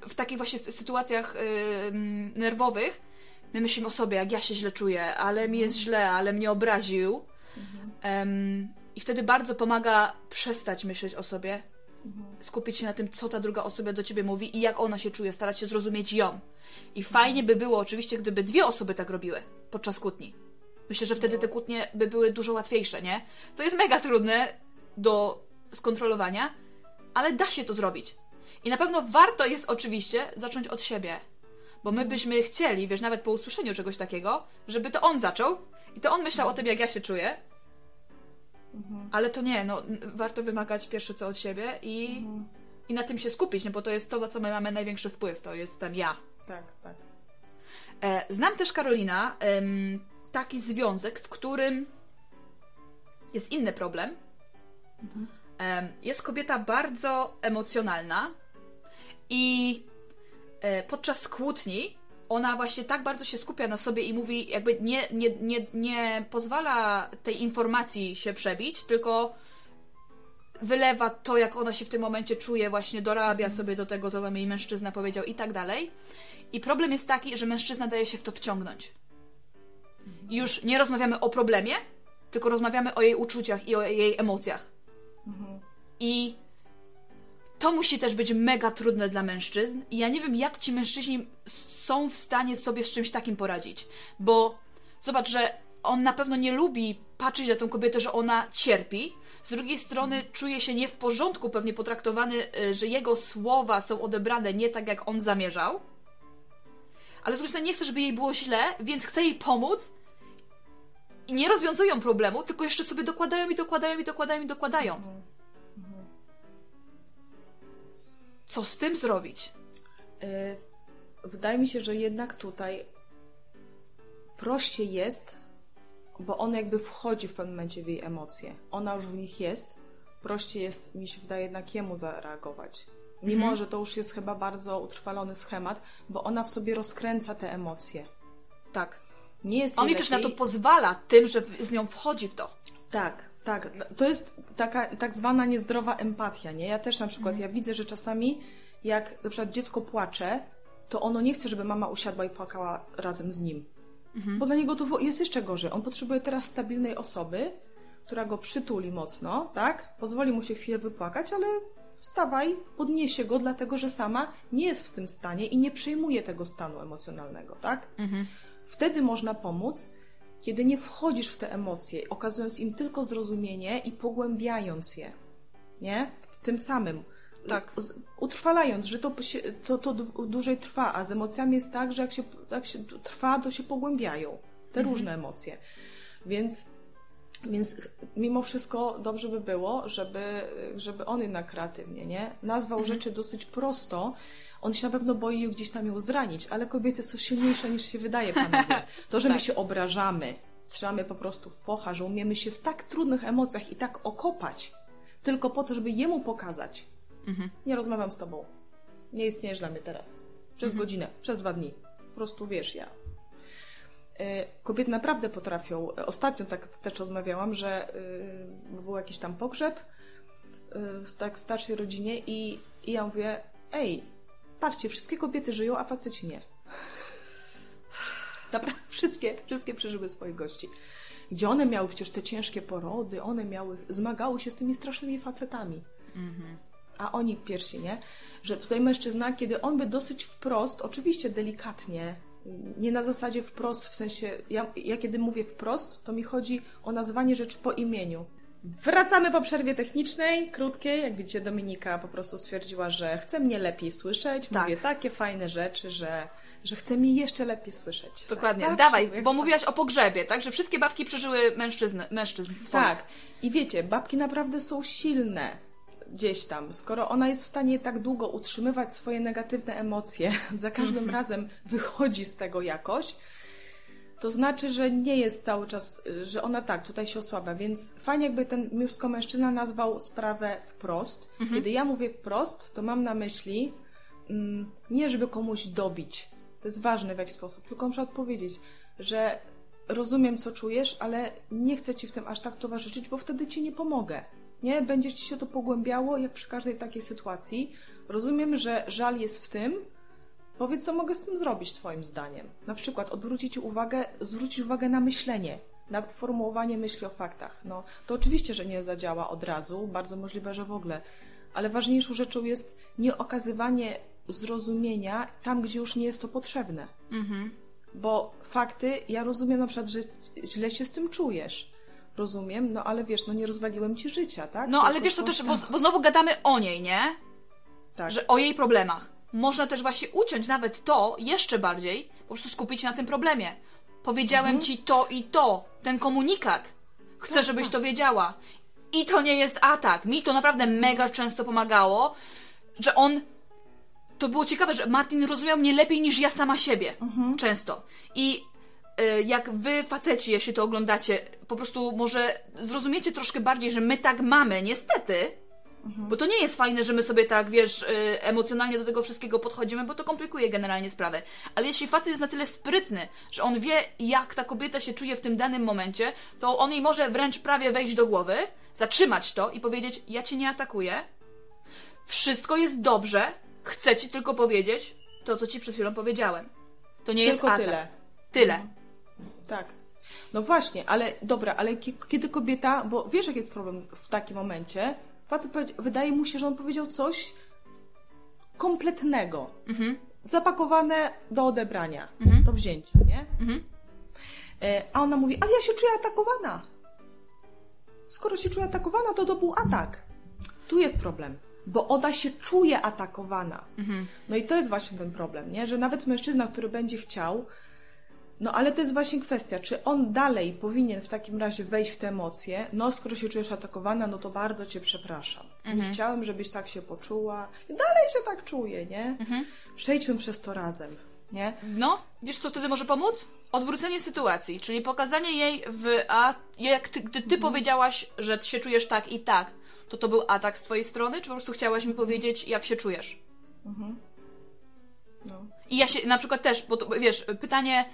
S1: w takich właśnie sy- sytuacjach ym, nerwowych my myślimy o sobie, jak ja się źle czuję, ale mi jest źle, ale mnie obraził. Ym, I wtedy bardzo pomaga przestać myśleć o sobie, skupić się na tym, co ta druga osoba do ciebie mówi i jak ona się czuje, starać się zrozumieć ją. I fajnie by było oczywiście, gdyby dwie osoby tak robiły podczas kłótni. Myślę, że wtedy te kłótnie by były dużo łatwiejsze, nie? Co jest mega trudne do skontrolowania, ale da się to zrobić. I na pewno warto jest oczywiście zacząć od siebie. Bo my byśmy chcieli, wiesz, nawet po usłyszeniu czegoś takiego, żeby to on zaczął i to on myślał o tym, jak ja się czuję. Ale to nie, no, warto wymagać pierwsze co od siebie i, i na tym się skupić, no bo to jest to, na co my mamy największy wpływ, to jestem ja.
S2: Tak, tak.
S1: E, Znam też Karolina taki związek, w którym jest inny problem. Em, Jest kobieta bardzo emocjonalna i podczas kłótni ona właśnie tak bardzo się skupia na sobie i mówi, jakby nie, nie, nie, nie pozwala tej informacji się przebić, tylko wylewa to, jak ona się w tym momencie czuje, właśnie dorabia sobie do tego, co tam jej mężczyzna powiedział i tak dalej. I problem jest taki, że mężczyzna daje się w to wciągnąć. I już nie rozmawiamy o problemie, tylko rozmawiamy o jej uczuciach i o jej emocjach. I to musi też być mega trudne dla mężczyzn. I ja nie wiem, jak ci mężczyźni są w stanie sobie z czymś takim poradzić. Bo zobacz, że on na pewno nie lubi patrzeć na tą kobietę, że ona cierpi. Z drugiej strony czuje się nie w porządku, pewnie potraktowany, y, że jego słowa są odebrane nie tak, jak on zamierzał. Ale z drugiej strony nie chce, żeby jej było źle, więc chce jej pomóc. I nie rozwiązują problemu, tylko jeszcze sobie dokładają i dokładają i dokładają i dokładają. Co z tym zrobić?
S2: Y, Wydaje mi się, że jednak tutaj prościej jest, bo on jakby wchodzi w pewnym momencie w jej emocje. Ona już w nich jest. Prościej jest, mi się wydaje, jednak jemu zareagować. Mimo, że to już jest chyba bardzo utrwalony schemat, bo ona w sobie rozkręca te emocje.
S1: Tak.
S2: Nie jest
S1: On
S2: jej
S1: też na to pozwala tym, że z nią wchodzi w to.
S2: Tak, tak. To jest taka tak zwana niezdrowa empatia, nie? Ja też na przykład, ja widzę, że czasami jak na przykład dziecko płacze, to ono nie chce, żeby mama usiadła i płakała razem z nim. Bo dla niego to jest jeszcze gorzej. On potrzebuje teraz stabilnej osoby, która go przytuli mocno, tak? Pozwoli mu się chwilę wypłakać, ale wstawaj, podniesie go, dlatego że sama nie jest w tym stanie i nie przejmuje tego stanu emocjonalnego, tak? Wtedy można pomóc, kiedy nie wchodzisz w te emocje, okazując im tylko zrozumienie i pogłębiając je. Nie? W tym samym.
S1: Tak.
S2: Utrwalając, że to, się, to, to dł- dłużej trwa, a z emocjami jest tak, że jak się, jak się trwa, to się pogłębiają. Te różne emocje. Więc, więc mimo wszystko dobrze by było, żeby, żeby on jednak kreatywnie, nie? Nazwał rzeczy dosyć prosto. On się na pewno boi gdzieś tam ją zranić, ale kobiety są silniejsze niż się wydaje, panowie. To, że my
S1: Tak.
S2: się obrażamy, trzymamy po prostu focha, że umiemy się w tak trudnych emocjach i tak okopać, tylko po to, żeby jemu pokazać. Nie rozmawiam z tobą. Nie istniejesz dla mnie teraz. Przez godzinę, przez dwa dni. Po prostu wiesz, ja. E, Kobiety naprawdę potrafią. e, Ostatnio tak też rozmawiałam, że y, był jakiś tam pogrzeb w tak starszej rodzinie i, i ja mówię, ej, patrzcie, wszystkie kobiety żyją, a faceci nie. Naprawdę, wszystkie, wszystkie przeżyły swoich gości. Gdzie one miały przecież te ciężkie porody, one miały, zmagały się z tymi strasznymi facetami. A oni pierwsi, nie? Że tutaj mężczyzna, kiedy on by dosyć wprost, oczywiście delikatnie, nie na zasadzie wprost, w sensie, ja, ja kiedy mówię wprost, to mi chodzi o nazwanie rzeczy po imieniu. Wracamy po przerwie technicznej, krótkiej. Jak widzicie, Dominika po prostu stwierdziła, że chce mnie lepiej słyszeć.
S1: Tak.
S2: Mówię takie fajne rzeczy, że, że chce mnie jeszcze lepiej słyszeć.
S1: Dokładnie.
S2: Tak,
S1: Dawaj,
S2: tak,
S1: bo mówiłaś o pogrzebie, tak? Że wszystkie babki przeżyły mężczyzn, mężczyzn swoich.
S2: Tak. I wiecie, babki naprawdę są silne gdzieś tam. Skoro ona jest w stanie tak długo utrzymywać swoje negatywne emocje, za każdym
S1: Mhm.
S2: razem wychodzi z tego jakoś, to znaczy, że nie jest cały czas, y, że ona tak, tutaj się osłabia. Więc fajnie jakby ten mężczyzna mężczyzna nazwał sprawę wprost.
S1: Mhm.
S2: Kiedy ja mówię wprost, to mam na myśli mm, nie, żeby komuś dobić. To jest ważne w jakiś sposób, tylko na przykład powiedzieć, że rozumiem, co czujesz, ale nie chcę ci w tym aż tak towarzyszyć, bo wtedy ci nie pomogę. Nie? Będzie ci się to pogłębiało, jak przy każdej takiej sytuacji. Rozumiem, że żal jest w tym. Powiedz, co mogę z tym zrobić, Twoim zdaniem. Na przykład odwrócić uwagę, zwrócić uwagę na myślenie, na formułowanie myśli o faktach. No, to oczywiście, że nie zadziała od razu, bardzo możliwe, że w ogóle. Ale ważniejszą rzeczą jest nie okazywanie zrozumienia tam, gdzie już nie jest to potrzebne. Bo fakty, ja rozumiem na przykład, że źle się z tym czujesz. Rozumiem, no ale wiesz, no nie rozwaliłem ci życia, tak?
S1: No, ale wiesz, to też, bo, bo znowu gadamy o niej, nie?
S2: Tak.
S1: Że o jej problemach. Można też właśnie uciąć nawet to jeszcze bardziej, po prostu skupić się na tym problemie. Powiedziałem
S2: Mhm.
S1: ci to i to, ten komunikat. Chcę,
S2: Tak,
S1: żebyś
S2: tak.
S1: to wiedziała. I to nie jest atak. Mi to naprawdę mega często pomagało, że on. To było ciekawe, że Martin rozumiał mnie lepiej niż ja sama siebie.
S2: Mhm.
S1: Często. I y, jak wy, faceci, jeśli to oglądacie, po prostu może zrozumiecie troszkę bardziej, że my tak mamy, niestety. Bo to nie jest fajne, że my sobie tak, wiesz, y, emocjonalnie do tego wszystkiego podchodzimy, bo to komplikuje generalnie sprawę. Ale jeśli facet jest na tyle sprytny, że on wie, jak ta kobieta się czuje w tym danym momencie, to on jej może wręcz prawie wejść do głowy, zatrzymać to i powiedzieć: Ja cię nie atakuję, wszystko jest dobrze, chcę ci tylko powiedzieć to, co ci przed chwilą powiedziałem. To nie jest
S2: Tylko
S1: atak.
S2: tyle.
S1: Tyle.
S2: Tak. No właśnie, ale dobra, ale ki- kiedy kobieta, bo wiesz, jaki jest problem w takim momencie? Facet wydaje mu się, że on powiedział coś kompletnego. Zapakowane do odebrania, do wzięcia, nie? E, A ona mówi, ale ja się czuję atakowana. Skoro się czuje atakowana, to to był atak. Tu jest problem, bo ona się czuje atakowana. No i to jest właśnie ten problem, nie? Że nawet mężczyzna, który będzie chciał, no ale to jest właśnie kwestia, czy on dalej powinien w takim razie wejść w te emocje, no skoro się czujesz atakowana, no to bardzo cię przepraszam. Nie chciałem, żebyś tak się poczuła. I dalej się tak czuję, nie? Przejdźmy przez to razem, nie?
S1: No, wiesz co wtedy może pomóc? Odwrócenie sytuacji, czyli pokazanie jej w. A jak ty, gdy ty powiedziałaś, że się czujesz tak i tak, to to był atak z twojej strony, czy po prostu chciałaś mi powiedzieć, jak się czujesz?
S2: No.
S1: I ja się na przykład też, bo to, wiesz, pytanie,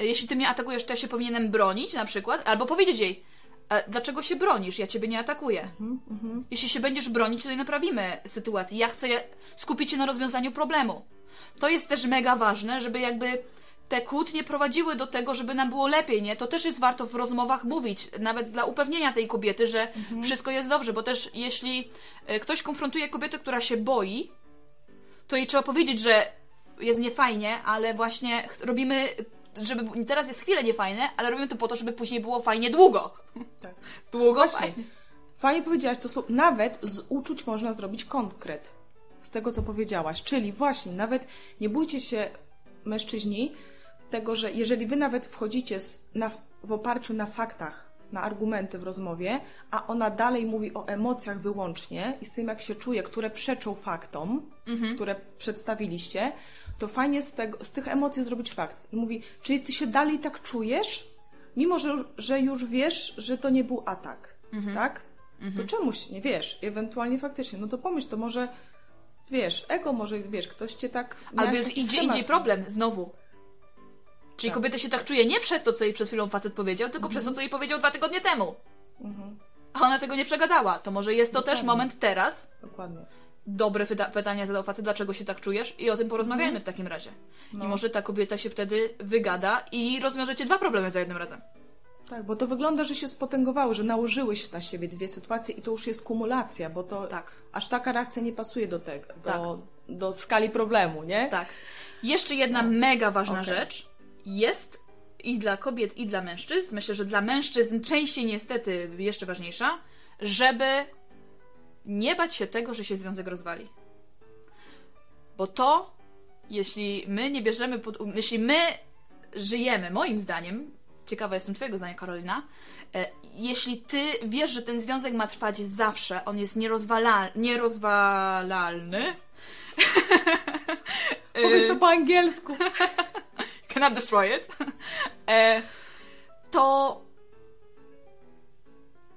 S1: jeśli ty mnie atakujesz, to ja się powinienem bronić na przykład, albo powiedzieć jej, e, dlaczego się bronisz, ja ciebie nie atakuję. Jeśli się będziesz bronić, to naprawimy sytuację. Ja chcę skupić się na rozwiązaniu problemu. To jest też mega ważne, żeby jakby te kłótnie prowadziły do tego, żeby nam było lepiej, nie? To też jest warto w rozmowach mówić, nawet dla upewnienia tej kobiety, że wszystko jest dobrze, bo też jeśli e, ktoś konfrontuje kobietę, która się boi, to jej trzeba powiedzieć, że jest niefajnie, ale właśnie robimy, żeby teraz jest chwilę niefajne, ale robimy to po to, żeby później było fajnie długo.
S2: Tak.
S1: Długo
S2: Właśnie.
S1: fajnie.
S2: Fajnie powiedziałaś, to są, nawet z uczuć można zrobić konkret. Z tego, co powiedziałaś. Czyli właśnie, nawet nie bójcie się, mężczyźni, tego, że jeżeli wy nawet wchodzicie z, na, w oparciu na faktach, na argumenty w rozmowie, a ona dalej mówi o emocjach wyłącznie i z tym, jak się czuje, które przeczą faktom, które przedstawiliście, to fajnie z, tego, z tych emocji zrobić fakt. Mówi, czyli ty się dalej tak czujesz? mimo że, że już wiesz, że to nie był atak, tak? To czemuś nie wiesz? Ewentualnie faktycznie, no to pomyśl, to może, wiesz, ego może, wiesz, ktoś cię tak...
S1: Albo jest idzie indziej problem, znowu. Czyli
S2: Tak.
S1: kobieta się tak czuje nie przez to, co jej przed chwilą facet powiedział, tylko przez to, co jej powiedział dwa tygodnie temu. A ona tego nie przegadała. To może jest to też
S2: Dokładnie.
S1: moment teraz.
S2: Dokładnie.
S1: Dobre pyta- pytanie zadał facet, dlaczego się tak czujesz i o tym porozmawiajmy w takim razie. I
S2: No.
S1: może ta kobieta się wtedy wygada i rozwiążecie dwa problemy za jednym razem.
S2: Tak, bo to wygląda, że się spotęgowały, że nałożyły się na siebie dwie sytuacje i to już jest kumulacja, bo to
S1: Tak.
S2: aż taka reakcja nie pasuje do tego, do,
S1: Tak.
S2: do skali problemu, nie?
S1: Tak. Jeszcze jedna mega ważna
S2: Okej.
S1: rzecz jest i dla kobiet, i dla mężczyzn. Myślę, że dla mężczyzn częściej niestety jeszcze ważniejsza, żeby nie bać się tego, że się związek rozwali. Bo to, jeśli my nie bierzemy pod. Jeśli my żyjemy, moim zdaniem, ciekawa jestem Twojego zdania, Karolina, e, jeśli Ty wiesz, że ten związek ma trwać zawsze, on jest nierozwala- nierozwalalny.
S2: Powiedz to po angielsku.
S1: cannot destroy it, e, to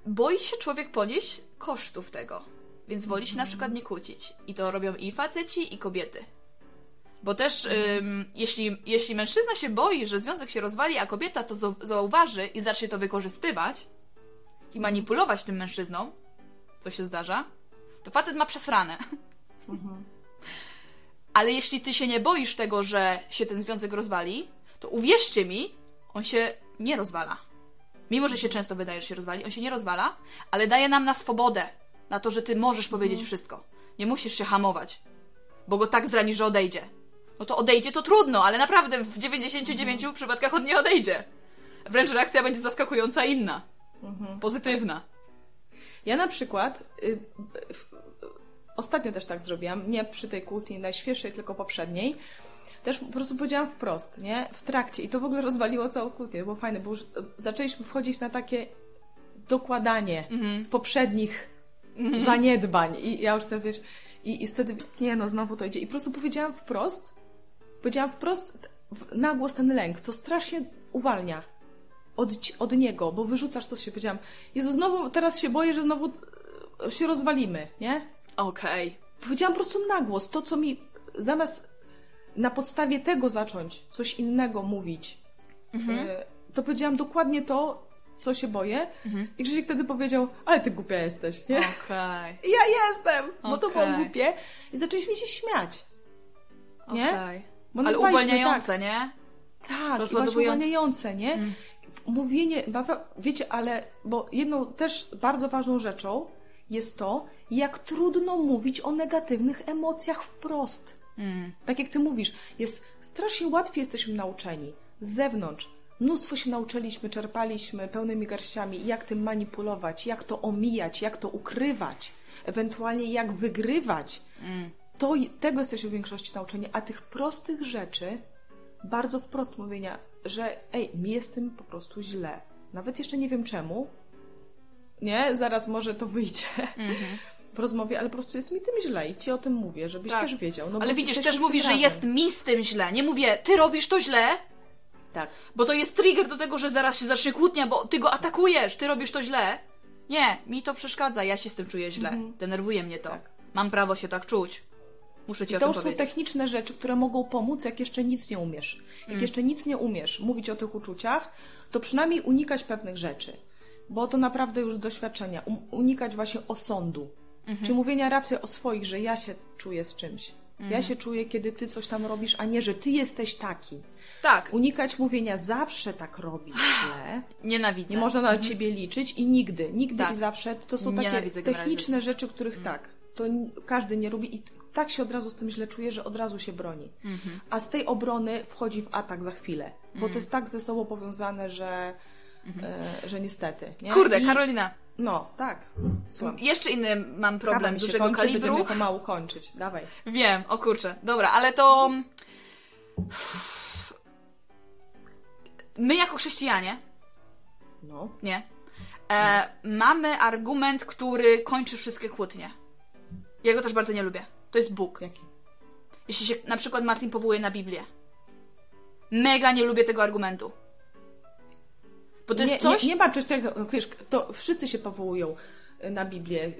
S1: boi się człowiek ponieść kosztów tego. Więc woli się na przykład nie kłócić. I to robią i faceci, i kobiety. Bo też, ym, jeśli, jeśli mężczyzna się boi, że związek się rozwali, a kobieta to zau- zauważy i zacznie to wykorzystywać i manipulować tym mężczyzną, co się zdarza, to facet ma przesrane. Ale jeśli ty się nie boisz tego, że się ten związek rozwali, to uwierzcie mi, on się nie rozwala. Mimo, że się często wydaje, że się rozwali, on się nie rozwala, ale daje nam na swobodę, na to, że ty możesz powiedzieć wszystko. Nie musisz się hamować, bo go tak zrani, że odejdzie. No to odejdzie to trudno, ale naprawdę w 99 przypadkach on nie odejdzie. Wręcz reakcja będzie zaskakująca inna. Pozytywna.
S2: Ja na przykład y, w- ostatnio też tak zrobiłam, nie przy tej kłótni najświeższej, tylko poprzedniej. Też po prostu powiedziałam wprost, nie? W trakcie. I to w ogóle rozwaliło całą kłótnię. Było fajne, bo już zaczęliśmy wchodzić na takie dokładanie z poprzednich zaniedbań. I ja już teraz, wiesz, i, i wtedy, nie no, znowu to idzie. I po prostu powiedziałam wprost, powiedziałam wprost w, na głos ten lęk. To strasznie uwalnia od, od niego, bo wyrzucasz to, co się powiedziałam. Jezu, znowu, teraz się boję, że znowu e, się rozwalimy, nie?
S1: Okej.
S2: Powiedziałam po prostu na głos to, co mi zamiast na podstawie tego zacząć coś innego mówić, e, to powiedziałam dokładnie to, co się boję. I Krzysiek wtedy powiedział, ale ty głupia jesteś, nie?
S1: Okej.
S2: I Ja jestem, bo to było głupie. I zaczęliśmy się śmiać. Nie?
S1: Okej.
S2: Bo
S1: Ale uwalniające, nie?
S2: Tak, i właśnie uwalniające, nie? Mówienie, napra- wiecie, ale, bo jedną też bardzo ważną rzeczą jest to, jak trudno mówić o negatywnych emocjach wprost. Tak jak ty mówisz, jest strasznie łatwiej jesteśmy nauczeni z zewnątrz. Mnóstwo się nauczyliśmy, czerpaliśmy pełnymi garściami, jak tym manipulować, jak to omijać, jak to ukrywać, ewentualnie jak wygrywać. To, tego jesteśmy w większości nauczeni, a tych prostych rzeczy, bardzo wprost mówienia, że ej, mi jest tym po prostu źle. Nawet jeszcze nie wiem czemu. Nie, zaraz może to wyjdzie w rozmowie, ale po prostu jest mi tym źle i ci o tym mówię, żebyś
S1: Tak.
S2: też wiedział. No
S1: Ale widzisz, też mówisz, że
S2: razem.
S1: jest mi z tym źle. Nie mówię, ty robisz to źle,
S2: Tak.
S1: bo to jest trigger do tego, że zaraz się zacznie kłótnia, bo ty go atakujesz, ty robisz to źle. Nie, mi to przeszkadza, ja się z tym czuję źle. Denerwuje mnie to.
S2: Tak.
S1: Mam prawo się tak czuć. Muszę ci
S2: I
S1: o
S2: to już są techniczne rzeczy, które mogą pomóc, jak jeszcze nic nie umiesz. Jak
S1: Mm.
S2: jeszcze nic nie umiesz mówić o tych uczuciach, to przynajmniej unikać pewnych rzeczy. Bo to naprawdę już z doświadczenia. Um, unikać właśnie osądu.
S1: Mhm.
S2: Czy mówienia rapty o swoich, że ja się czuję z czymś.
S1: Mhm.
S2: Ja się czuję, kiedy ty coś tam robisz, a nie, że ty jesteś taki.
S1: Tak,
S2: Unikać mówienia zawsze tak robisz źle.
S1: nienawidzę.
S2: Nie można na ciebie liczyć i nigdy, nigdy
S1: Tak.
S2: i zawsze. To są takie
S1: Nienawidzę
S2: techniczne rzeczy, których tak, to każdy nie lubi i tak się od razu z tym źle czuje, że od razu się broni. A z tej obrony wchodzi w atak za chwilę, bo to jest tak ze sobą powiązane, że, e, że niestety. Nie?
S1: Kurde,
S2: I,
S1: Karolina,
S2: No, tak. Słucham.
S1: jeszcze inny mam problem
S2: Kawa mi się
S1: dużego
S2: kończy,
S1: kalibru.
S2: będziemy pomału kończyć. Dawaj.
S1: Wiem, o kurczę. Dobra, ale to... My jako chrześcijanie,
S2: No.
S1: nie, e, mamy argument, który kończy wszystkie kłótnie. Ja go też bardzo nie lubię. To jest Bóg.
S2: Jaki?
S1: Jeśli się na przykład Martin powołuje na Biblię. Mega nie lubię tego argumentu. Bo to jest
S2: nie,
S1: coś...
S2: Nie, nie ma czegoś takiego, wiesz, to wszyscy się powołują na Biblię,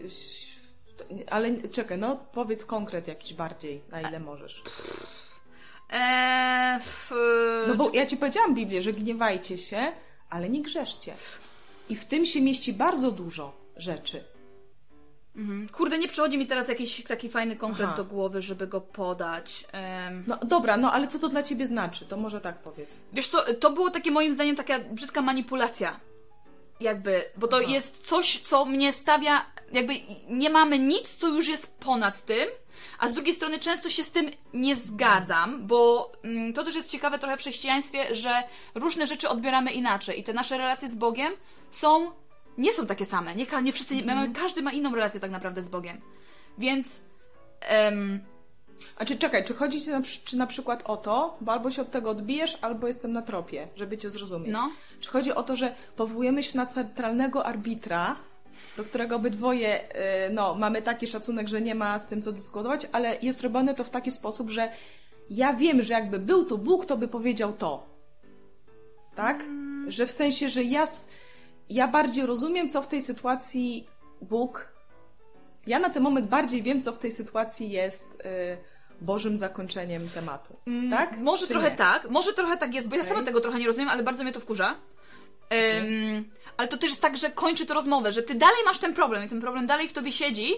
S2: ale czekaj, no powiedz konkret jakiś bardziej, na ile możesz.
S1: Eee, f...
S2: No bo ja ci powiedziałam Biblię, że gniewajcie się, ale nie grzeszcie. I w tym się mieści bardzo dużo rzeczy.
S1: Mhm. Kurde, nie przychodzi mi teraz jakiś taki fajny konkret
S2: Aha.
S1: do głowy, żeby go podać. Em,
S2: No dobra, no ale co to dla ciebie znaczy? To może tak powiedz.
S1: Wiesz co, to było takie moim zdaniem taka brzydka manipulacja. Jakby, bo to
S2: Aha.
S1: jest coś, co mnie stawia, jakby nie mamy nic, co już jest ponad tym, a z drugiej strony często się z tym nie zgadzam, bo mm, to też jest ciekawe trochę w chrześcijaństwie, że różne rzeczy odbieramy inaczej i te nasze relacje z Bogiem są, nie są takie same. Nie, nie wszyscy, nie, mamy, każdy ma inną relację tak naprawdę z Bogiem. Więc em,
S2: A czy czekaj, czy chodzi ci na, czy na przykład o to, bo albo się od tego odbijesz, albo jestem na tropie, żeby cię zrozumieć.
S1: No.
S2: Czy chodzi o to, że powołujemy się na centralnego arbitra, do którego obydwoje y, no, mamy taki szacunek, że nie ma z tym co dyskutować, ale jest robione to w taki sposób, że ja wiem, że jakby był tu Bóg, to by powiedział to. Tak? Że w sensie, że ja, ja bardziej rozumiem, co w tej sytuacji Bóg ja na ten moment bardziej wiem, co w tej sytuacji jest y, Bożym zakończeniem tematu. Tak?
S1: Mm, Może
S2: Czy
S1: trochę
S2: nie?
S1: tak, może trochę tak jest, bo ja
S2: Okej.
S1: sama tego trochę nie rozumiem, ale bardzo mnie to wkurza. Ym, ale to też jest tak, że kończy to rozmowę, że ty dalej masz ten problem i ten problem dalej w tobie siedzi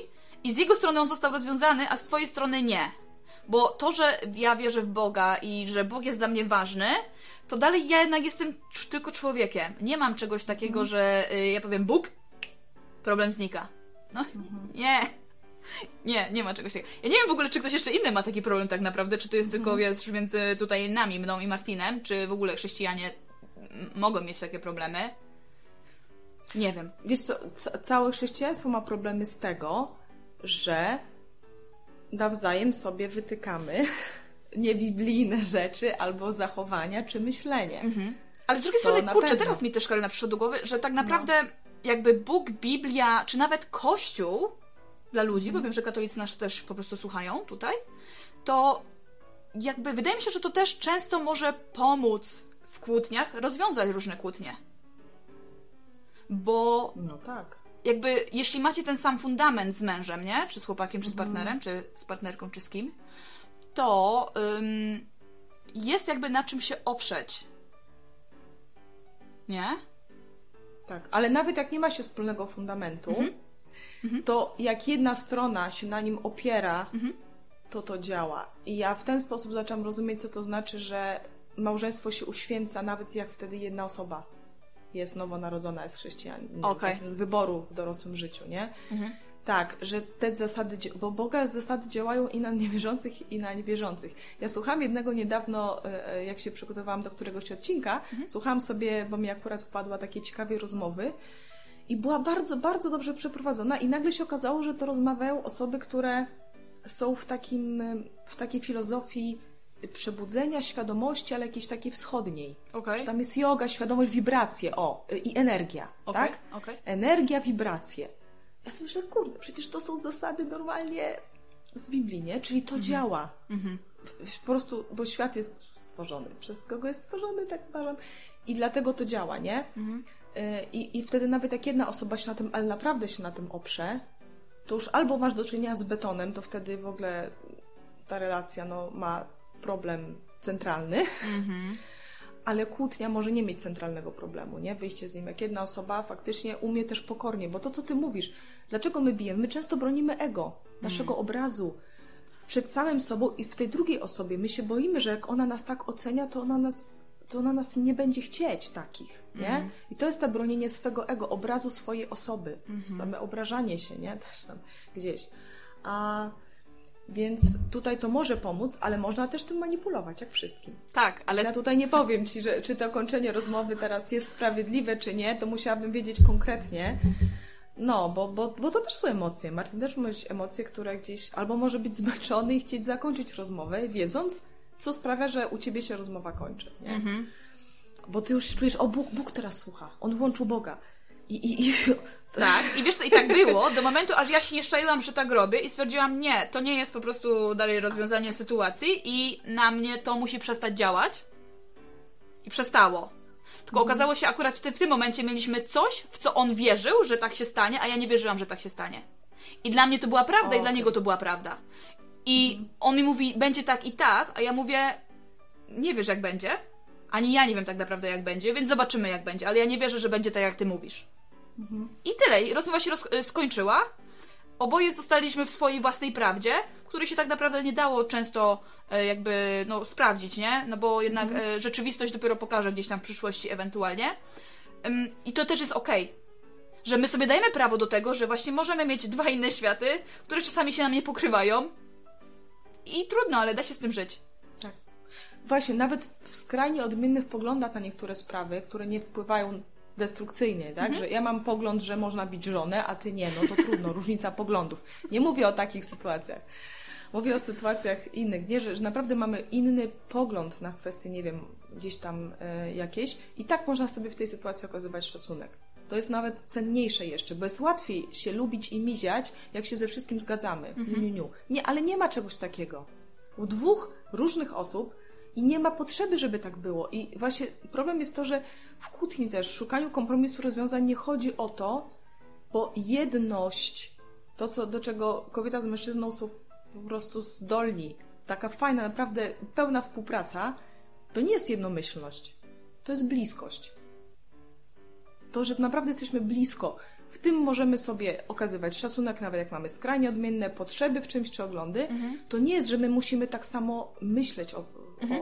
S1: i z jego strony on został rozwiązany, a z twojej strony nie. Bo to, że ja wierzę w Boga i że Bóg jest dla mnie ważny, to dalej ja jednak jestem tylko człowiekiem. Nie mam czegoś takiego,
S2: Mhm.
S1: że y, ja powiem Bóg, problem znika. No,
S2: Mhm.
S1: nie. Nie, nie ma czegoś takiego. Ja nie wiem w ogóle, czy ktoś jeszcze inny ma taki problem tak naprawdę, czy to jest tylko
S2: Mhm.
S1: wiesz, między tutaj nami, mną i Martinem, czy w ogóle chrześcijanie mogą mieć takie problemy. Nie wiem.
S2: Wiesz co, ca- całe chrześcijaństwo ma problemy z tego, że nawzajem sobie wytykamy niebiblijne rzeczy albo zachowania czy myślenie.
S1: Ale z drugiej
S2: To
S1: strony, kurczę,
S2: pewno.
S1: teraz mi też Karolina przyszło do głowy, że tak
S2: No.
S1: naprawdę jakby Bóg, Biblia, czy nawet Kościół dla ludzi,
S2: Mhm.
S1: bo wiem, że katolicy nas też po prostu słuchają tutaj, to jakby wydaje mi się, że to też często może pomóc kłótniach rozwiązać różne kłótnie. Bo
S2: No tak.
S1: jakby jeśli macie ten sam fundament z mężem, nie? Czy z chłopakiem, czy z
S2: Mhm.
S1: partnerem, czy z partnerką, czy z kim, to ym, jest jakby na czym się oprzeć. Nie?
S2: Tak, ale nawet jak nie ma się wspólnego fundamentu, to jak jedna strona się na nim opiera, to to działa. I ja w ten sposób zaczęłam rozumieć, co to znaczy, że małżeństwo się uświęca, nawet jak wtedy jedna osoba jest nowonarodzona, jest chrześcijaninem, tak, z wyboru w dorosłym życiu, nie? Tak, że te zasady, bo Boga zasady działają i na niewierzących, i na niewierzących. Ja słuchałam jednego niedawno, e, e, jak się przygotowałam do któregoś odcinka, słuchałam sobie, bo mi akurat wpadła takiej ciekawej rozmowy i była bardzo, bardzo dobrze przeprowadzona i nagle się okazało, że to rozmawiają osoby, które są w takim, w takiej filozofii przebudzenia, świadomości, ale jakiejś takiej wschodniej. Że tam jest yoga, świadomość, wibracje, o, y, i energia,
S1: Okej,
S2: tak?
S1: okej.
S2: Energia, wibracje. Ja sobie myślę, kurde, przecież to są zasady normalnie z Biblii, nie? Czyli to działa. W- Po prostu, bo świat jest stworzony. Przez kogo jest stworzony, tak uważam. I dlatego to działa, nie? Y, I, I wtedy nawet jak jedna osoba się na tym, ale naprawdę się na tym oprze, to już albo masz do czynienia z betonem, to wtedy w ogóle ta relacja no, ma problem centralny, ale kłótnia może nie mieć centralnego problemu, nie? Wyjście z nim. Jak jedna osoba faktycznie umie też pokornie, bo to, co ty mówisz, dlaczego my bijemy? My często bronimy ego, naszego obrazu przed samym sobą i w tej drugiej osobie. My się boimy, że jak ona nas tak ocenia, to ona nas, to ona nas nie będzie chcieć takich, nie? I to jest to bronienie swego ego, obrazu swojej osoby, same obrażanie się, nie? Też tam gdzieś. A więc tutaj to może pomóc, ale można też tym manipulować, jak wszystkim.
S1: Tak, ale
S2: Ja tutaj nie powiem Ci, że, czy to kończenie rozmowy teraz jest sprawiedliwe, czy nie, to musiałabym wiedzieć konkretnie. No, bo, bo, bo to też są emocje. Martin też może mieć emocje, które gdzieś albo może być zmęczony i chcieć zakończyć rozmowę, wiedząc, co sprawia, że u Ciebie się rozmowa kończy. Nie? Bo Ty już czujesz, o Bóg, Bóg teraz słucha, On włączył Boga. I, i, i
S1: tak. I wiesz co, i tak było do momentu, aż ja się nie szczaiłam, że tak robię i stwierdziłam, nie, to nie jest po prostu dalej rozwiązanie sytuacji i na mnie to musi przestać działać. I przestało. Tylko okazało się akurat w, ty, w tym momencie mieliśmy coś, w co on wierzył, że tak się stanie, a ja nie wierzyłam, że tak się stanie. I dla mnie to była prawda, i dla niego to była prawda. I on mi mówi, będzie tak i tak, a ja mówię, nie wiesz jak będzie. Ani ja nie wiem tak naprawdę jak będzie, więc zobaczymy jak będzie, ale ja nie wierzę, że będzie tak jak ty mówisz. I tyle. I rozmowa się roz- y, skończyła. Oboje zostaliśmy w swojej własnej prawdzie, której się tak naprawdę nie dało często e, jakby no, sprawdzić, nie? No bo jednak e, rzeczywistość dopiero pokaże gdzieś tam w przyszłości ewentualnie. I to też jest okej. Że my sobie dajemy prawo do tego, że właśnie możemy mieć dwa inne światy, które czasami się nam nie pokrywają. I trudno, ale da się z tym żyć.
S2: Właśnie, nawet w skrajnie odmiennych poglądach na niektóre sprawy, które nie wpływają destrukcyjnie, tak? Że ja mam pogląd, że można bić żonę, a ty nie, no to trudno, różnica poglądów. Nie mówię o takich sytuacjach. Mówię o sytuacjach innych, nie, że, że naprawdę mamy inny pogląd na kwestie, nie wiem, gdzieś tam e, jakieś i tak można sobie w tej sytuacji okazywać szacunek. To jest nawet cenniejsze jeszcze, bo jest łatwiej się lubić i miziać, jak się ze wszystkim zgadzamy. Niu, niu, niu. Nie, ale nie ma czegoś takiego. U dwóch różnych osób i nie ma potrzeby, żeby tak było. I właśnie problem jest to, że w kłótni też, w szukaniu kompromisu rozwiązań nie chodzi o to, bo jedność, to co, do czego kobieta z mężczyzną są po prostu zdolni, taka fajna, naprawdę pełna współpraca, to nie jest jednomyślność. To jest bliskość. To, że naprawdę jesteśmy blisko. W tym możemy sobie okazywać szacunek, nawet jak mamy skrajnie odmienne potrzeby w czymś czy oglądy. To nie jest, że my musimy tak samo myśleć o,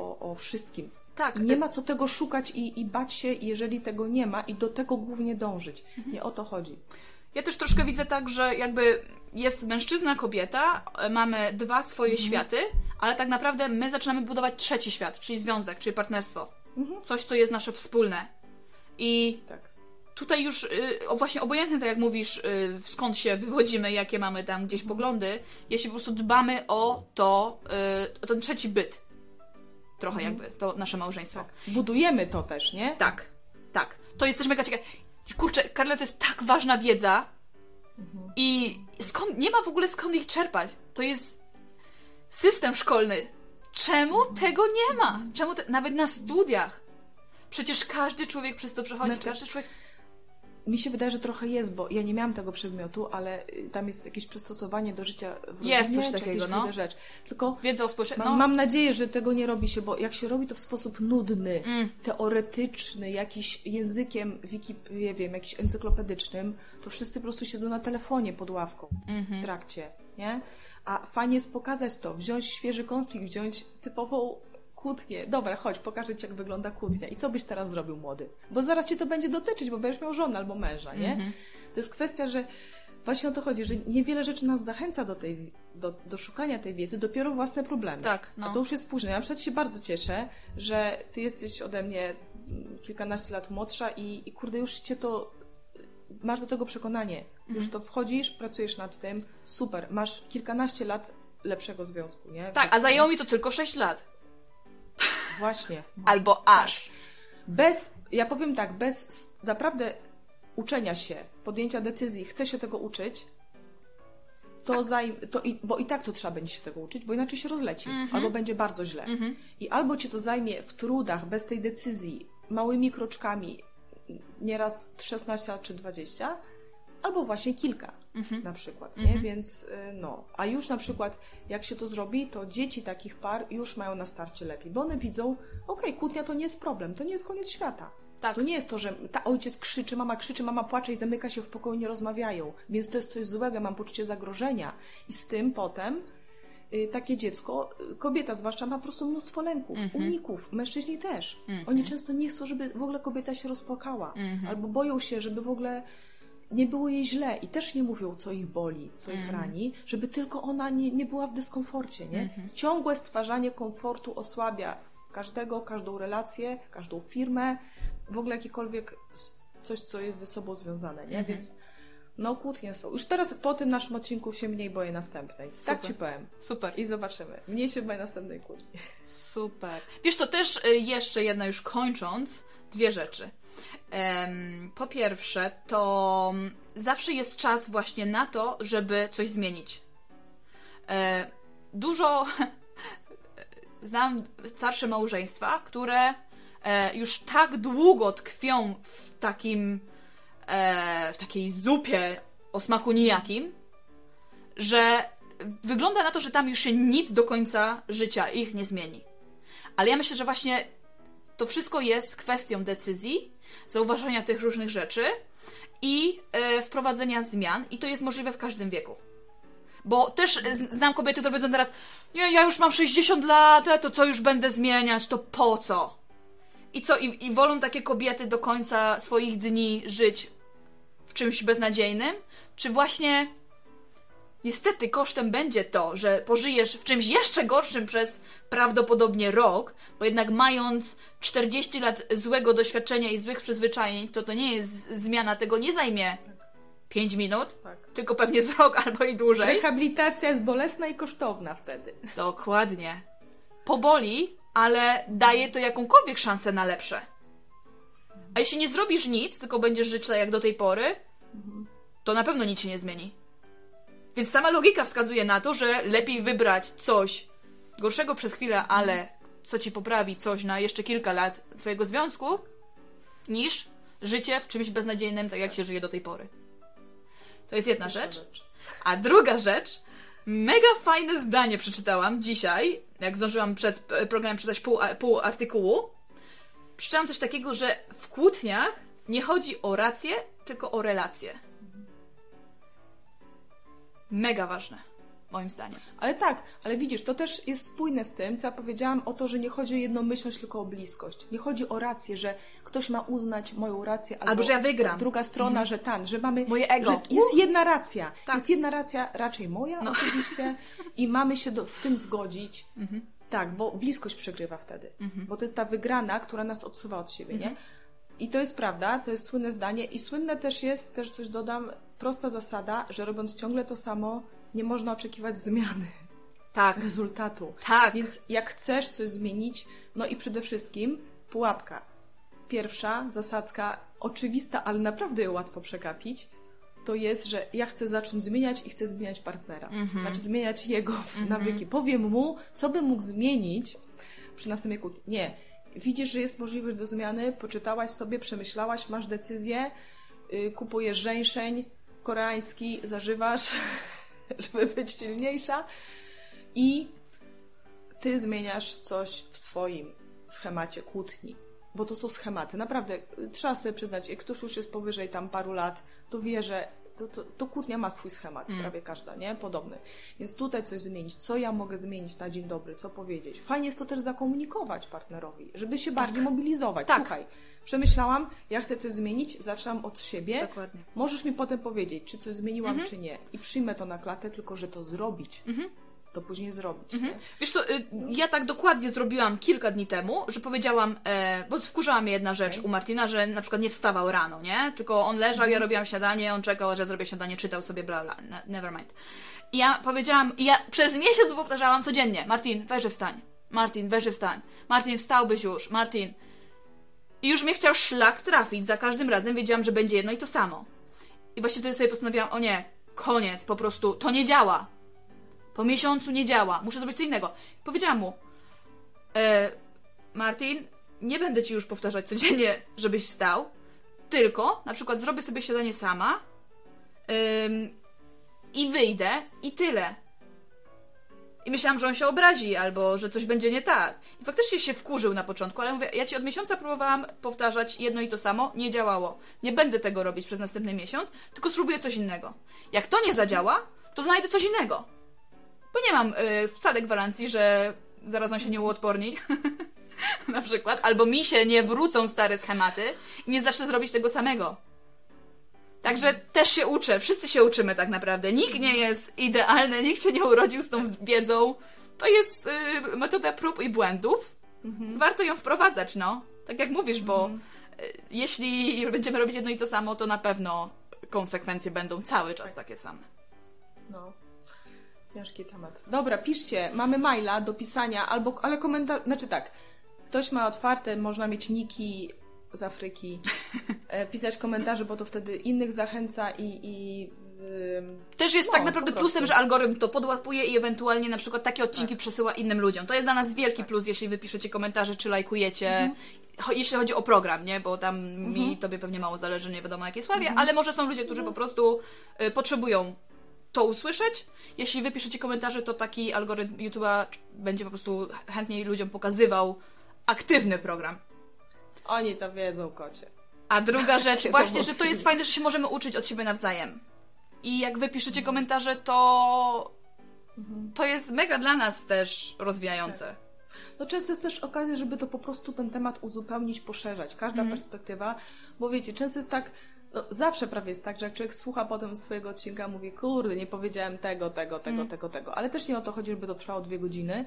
S2: o, o wszystkim.
S1: Tak.
S2: I nie ma co tego szukać i, i bać się, jeżeli tego nie ma, i do tego głównie dążyć. Nie o to chodzi.
S1: Ja też troszkę widzę tak, że jakby jest mężczyzna, kobieta, mamy dwa swoje światy, ale tak naprawdę my zaczynamy budować trzeci świat, czyli związek, czyli partnerstwo. Coś, co jest nasze wspólne. I
S2: Tak.
S1: tutaj już y, o, właśnie obojętne, tak jak mówisz, y, skąd się wywodzimy, jakie mamy tam gdzieś poglądy, jeśli po prostu dbamy o to, y, o ten trzeci byt. Trochę jakby, to nasze małżeństwo.
S2: Budujemy to też, nie?
S1: Tak, tak. To jesteśmy mega ciekawe. Kurczę, Karle, to jest tak ważna wiedza i skąd, nie ma w ogóle skąd ich czerpać. To jest system szkolny. Czemu tego nie ma? Czemu te, nawet na studiach? Przecież każdy człowiek przez to przechodzi,
S2: Znaczy-
S1: każdy człowiek...
S2: Mi się wydaje, że trochę jest, bo ja nie miałam tego przedmiotu, ale y, tam jest jakieś przystosowanie do życia w rodzinie,
S1: Jest coś takiego, no.
S2: rzecz. Tylko
S1: Wiedza o społeczeństwie.
S2: mam,
S1: No,
S2: mam nadzieję, że tego nie robi się, bo jak się robi to w sposób nudny,
S1: Mm.
S2: teoretyczny, jakiś językiem wiki, nie wiem, jakiś encyklopedycznym, to wszyscy po prostu siedzą na telefonie pod ławką
S1: Mhm.
S2: w trakcie, nie? A fajnie jest pokazać to, wziąć świeży konflikt, wziąć typową kłótnię. Dobra, chodź, pokażę Ci, jak wygląda kłótnia. I co byś teraz zrobił, młody? Bo zaraz Cię to będzie dotyczyć, bo będziesz miał żonę albo męża, nie?
S1: Mhm.
S2: To jest kwestia, że właśnie o to chodzi, że niewiele rzeczy nas zachęca do, tej, do, do szukania tej wiedzy, dopiero własne problemy.
S1: Tak, no.
S2: A to już jest późno. Ja na przykład się bardzo cieszę, że Ty jesteś ode mnie kilkanaście lat młodsza i, i kurde, już Cię to masz do tego przekonanie. Już
S1: Mhm.
S2: to wchodzisz, pracujesz nad tym, super, masz kilkanaście lat lepszego związku, nie?
S1: tak, a zajęło mi to tylko 6 lat.
S2: Właśnie.
S1: Albo aż.
S2: Bez, ja powiem tak, bez naprawdę uczenia się, podjęcia decyzji, chcę się tego uczyć, to zajm, to i, bo i tak to trzeba będzie się tego uczyć, bo inaczej się rozleci, albo będzie bardzo źle. I albo cię to zajmie w trudach, bez tej decyzji, małymi kroczkami, nieraz 16 lat czy 20, albo właśnie kilka na przykład, nie? Więc y, no, a już na przykład jak się to zrobi, to dzieci takich par już mają na starcie lepiej, bo one widzą, okej, kłótnia to nie jest problem, to nie jest koniec świata.
S1: Tak.
S2: To nie jest to, że ta ojciec krzyczy, mama krzyczy, mama płacze i zamyka się w pokoju, nie rozmawiają. Więc to jest coś złego, mam poczucie zagrożenia. I z tym potem y, takie dziecko, y, kobieta zwłaszcza, ma po prostu mnóstwo lęków, uników, mężczyźni też. Oni często nie chcą, żeby w ogóle kobieta się rozpłakała. Albo boją się, żeby w ogóle nie było jej źle i też nie mówią, co ich boli, co ich rani, żeby tylko ona nie, nie była w dyskomforcie, nie? Ciągłe stwarzanie komfortu osłabia każdego, każdą relację, każdą firmę, w ogóle jakikolwiek s- coś, co jest ze sobą związane, nie? Więc no kłótnie są. Już teraz po tym naszym odcinku się mniej boję następnej. Tak
S1: Super.
S2: ci powiem.
S1: Super.
S2: I zobaczymy. Mniej się boję następnej kłótni.
S1: Super. Wiesz co, też y, jeszcze jedna już kończąc, dwie rzeczy. Po pierwsze, to zawsze jest czas właśnie na to, żeby coś zmienić. E, dużo znam starsze małżeństwa, które e, już tak długo tkwią w takim, e, w takiej zupie o smaku nijakim, że wygląda na to, że tam już się nic do końca życia ich nie zmieni. Ale ja myślę, że właśnie to wszystko jest kwestią decyzji, zauważenia tych różnych rzeczy i e, wprowadzenia zmian, i to jest możliwe w każdym wieku. Bo też znam kobiety, które powiedzą teraz, nie, ja już mam 60 lat, to co już będę zmieniać, to po co? I co, i, i wolą takie kobiety do końca swoich dni żyć w czymś beznadziejnym? Czy właśnie niestety kosztem będzie to, że pożyjesz w czymś jeszcze gorszym przez prawdopodobnie rok, bo jednak mając 40 lat złego doświadczenia i złych przyzwyczajeń, to to nie jest zmiana, tego nie zajmie 5 minut,
S2: Tak.
S1: tylko pewnie z rok albo i dłużej.
S2: Rehabilitacja jest bolesna i kosztowna wtedy.
S1: Dokładnie. Poboli, ale daje to jakąkolwiek szansę na lepsze. A jeśli nie zrobisz nic, tylko będziesz żyć tak jak do tej pory, to na pewno nic się nie zmieni. Więc sama logika wskazuje na to, że lepiej wybrać coś gorszego przez chwilę, ale co ci poprawi coś na jeszcze kilka lat twojego związku, niż życie w czymś beznadziejnym, tak jak się żyje do tej pory. To jest jedna rzecz. A druga rzecz, mega fajne zdanie przeczytałam dzisiaj, jak zdążyłam przed e, programem czytać pół, pół artykułu. Przeczytałam coś takiego, że w kłótniach nie chodzi o rację, tylko o relacje. Mega ważne, moim zdaniem.
S2: Ale tak, ale widzisz, to też jest spójne z tym, co ja powiedziałam o to, że nie chodzi o jednomyślność, tylko o bliskość. Nie chodzi o rację, że ktoś ma uznać moją rację, albo,
S1: Albo że ja wygram. Mhm.
S2: Druga strona, że tan, że mamy.
S1: Moje ego.
S2: Że jest jedna racja.
S1: Tak.
S2: Jest jedna racja, raczej moja
S1: No.
S2: oczywiście, i mamy się do, w tym zgodzić.
S1: Mhm.
S2: Tak, bo bliskość przegrywa wtedy. Bo to jest ta wygrana, która nas odsuwa od siebie,
S1: Mhm.
S2: nie? I to jest prawda, to jest słynne zdanie. I słynne też jest, też coś dodam, prosta zasada, że robiąc ciągle to samo, nie można oczekiwać zmiany
S1: Tak,
S2: rezultatu.
S1: tak.
S2: Więc jak chcesz coś zmienić, no i przede wszystkim pułapka. Pierwsza zasadzka, oczywista, ale naprawdę ją łatwo przekapić, to jest, że ja chcę zacząć zmieniać i chcę zmieniać partnera.
S1: Mhm.
S2: Znaczy zmieniać jego nawyki. Powiem mu, co by mógł zmienić przy następnej kłótni. Nie. Widzisz, że jest możliwość do zmiany, poczytałaś sobie, przemyślałaś, masz decyzję, yy, kupujesz żeńszeń koreański, zażywasz, żeby być silniejsza i ty zmieniasz coś w swoim schemacie kłótni. Bo to są schematy. Naprawdę, y, trzeba sobie przyznać, jak ktoś już jest powyżej tam paru lat, to wie, że to, to, to kłótnia ma swój schemat, prawie każda, nie? Podobny. Więc tutaj coś zmienić. Co ja mogę zmienić na dzień dobry? Co powiedzieć? Fajnie jest to też zakomunikować partnerowi, żeby się bardziej mobilizować.
S1: Tak.
S2: Słuchaj, przemyślałam, ja chcę coś zmienić, zaczynam od siebie.
S1: Dokładnie.
S2: Możesz mi potem powiedzieć, czy coś zmieniłam, czy nie. I przyjmę to na klatę, tylko że to zrobić. To później zrobić. Nie?
S1: Wiesz co, y, ja tak dokładnie zrobiłam kilka dni temu, że powiedziałam, e, bo wkurzała mnie jedna rzecz
S2: Okej.
S1: u Martina, że na przykład nie wstawał rano, nie? Tylko on leżał, ja robiłam śniadanie, on czekał, że ja zrobię śniadanie, czytał sobie, bla, bla, ne- never mind. I ja powiedziałam, i ja przez miesiąc powtarzałam codziennie, Martin, weź, wstań. Martin, weź, wstań. Martin, wstałbyś już. Martin. I już mnie chciał szlak trafić, za każdym razem wiedziałam, że będzie jedno i to samo. I właśnie wtedy sobie postanowiłam, o nie, koniec, po prostu, to nie działa. Po miesiącu nie działa, muszę zrobić co innego. Powiedziałam mu, e, Martin, nie będę ci już powtarzać codziennie, żebyś wstał, tylko na przykład zrobię sobie śniadanie sama ym, i wyjdę i tyle. I myślałam, że on się obrazi albo że coś będzie nie tak. I faktycznie się wkurzył na początku, ale mówię, ja ci od miesiąca próbowałam powtarzać jedno i to samo, nie działało. Nie będę tego robić przez następny miesiąc, tylko spróbuję coś innego. Jak to nie zadziała, to znajdę coś innego. Bo nie mam y, wcale gwarancji, że zaraz on się nie uodporni. na przykład. Albo mi się nie wrócą stare schematy i nie zacznę zrobić tego samego. Także też się uczę. Wszyscy się uczymy tak naprawdę. Nikt nie jest idealny, nikt się nie urodził z tą wiedzą. To jest y, metoda prób i błędów. Warto ją wprowadzać, no. Tak jak mówisz, bo y, jeśli będziemy robić jedno i to samo, to na pewno konsekwencje będą cały czas takie same.
S2: No. Ciężki temat. Dobra, piszcie. Mamy maila do pisania, albo, ale komentarz, znaczy tak, ktoś ma otwarte, można mieć niki z Afryki, e, pisać komentarze, bo to wtedy innych zachęca i, i ym,
S1: Też jest
S2: No,
S1: tak naprawdę plusem, że algorytm to podłapuje i ewentualnie na przykład takie odcinki przesyła innym ludziom. To jest dla nas wielki plus, jeśli wy piszecie komentarze czy lajkujecie. Cho- Jeśli chodzi o program, nie? Bo tam mi tobie pewnie mało zależy, nie wiadomo jakiej sławie, ale może są ludzie, którzy po prostu y, potrzebują to usłyszeć. Jeśli wy piszecie komentarze, to taki algorytm YouTube'a będzie po prostu chętniej ludziom pokazywał aktywny program.
S2: oni to wiedzą, kocie.
S1: A druga rzecz,
S2: Takie
S1: właśnie, że to jest fajne, że się możemy uczyć od siebie nawzajem. I jak wy piszecie komentarze, to to jest mega dla nas też rozwijające.
S2: No często jest też okazja, żeby to po prostu ten temat uzupełnić, poszerzać. Każda perspektywa, bo wiecie, często jest tak, no zawsze prawie jest tak, że jak człowiek słucha potem swojego odcinka, mówi, kurde, nie powiedziałem tego, tego, tego, tego, tego. Ale też nie o to chodzi, żeby to trwało dwie godziny,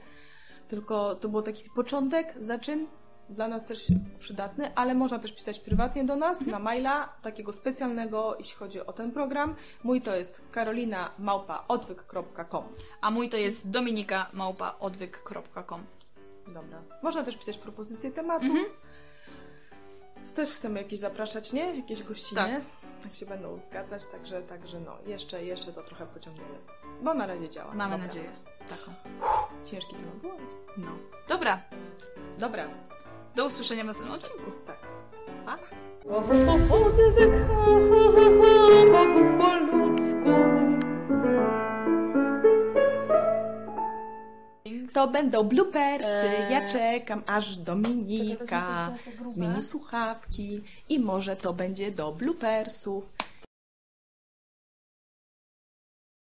S2: tylko to był taki początek, zaczyn, dla nas też przydatny, ale można też pisać prywatnie do nas, na maila, takiego specjalnego, jeśli chodzi o ten program. Mój to jest karolinamałpaodwyk.com.
S1: A mój to jest dominika małpa odwyk.com.
S2: Dobra. Można też pisać propozycje tematów. Też chcemy jakieś zapraszać, nie? Jakieś gościnie.
S1: Tak.
S2: Jak się będą zgadzać, także, także no, jeszcze, jeszcze to trochę pociągniemy. Bo na razie działa.
S1: Mamy
S2: Dobra.
S1: nadzieję. Taką.
S2: Ciężki temat był.
S1: No. Dobra.
S2: Dobra.
S1: Do usłyszenia w następnym odcinku.
S2: Tak. Pa.
S1: po ludzku.
S2: To będą bloopersy.
S1: Eee.
S2: Ja czekam, aż Dominika zmieni słuchawki i może to będzie do bloopersów.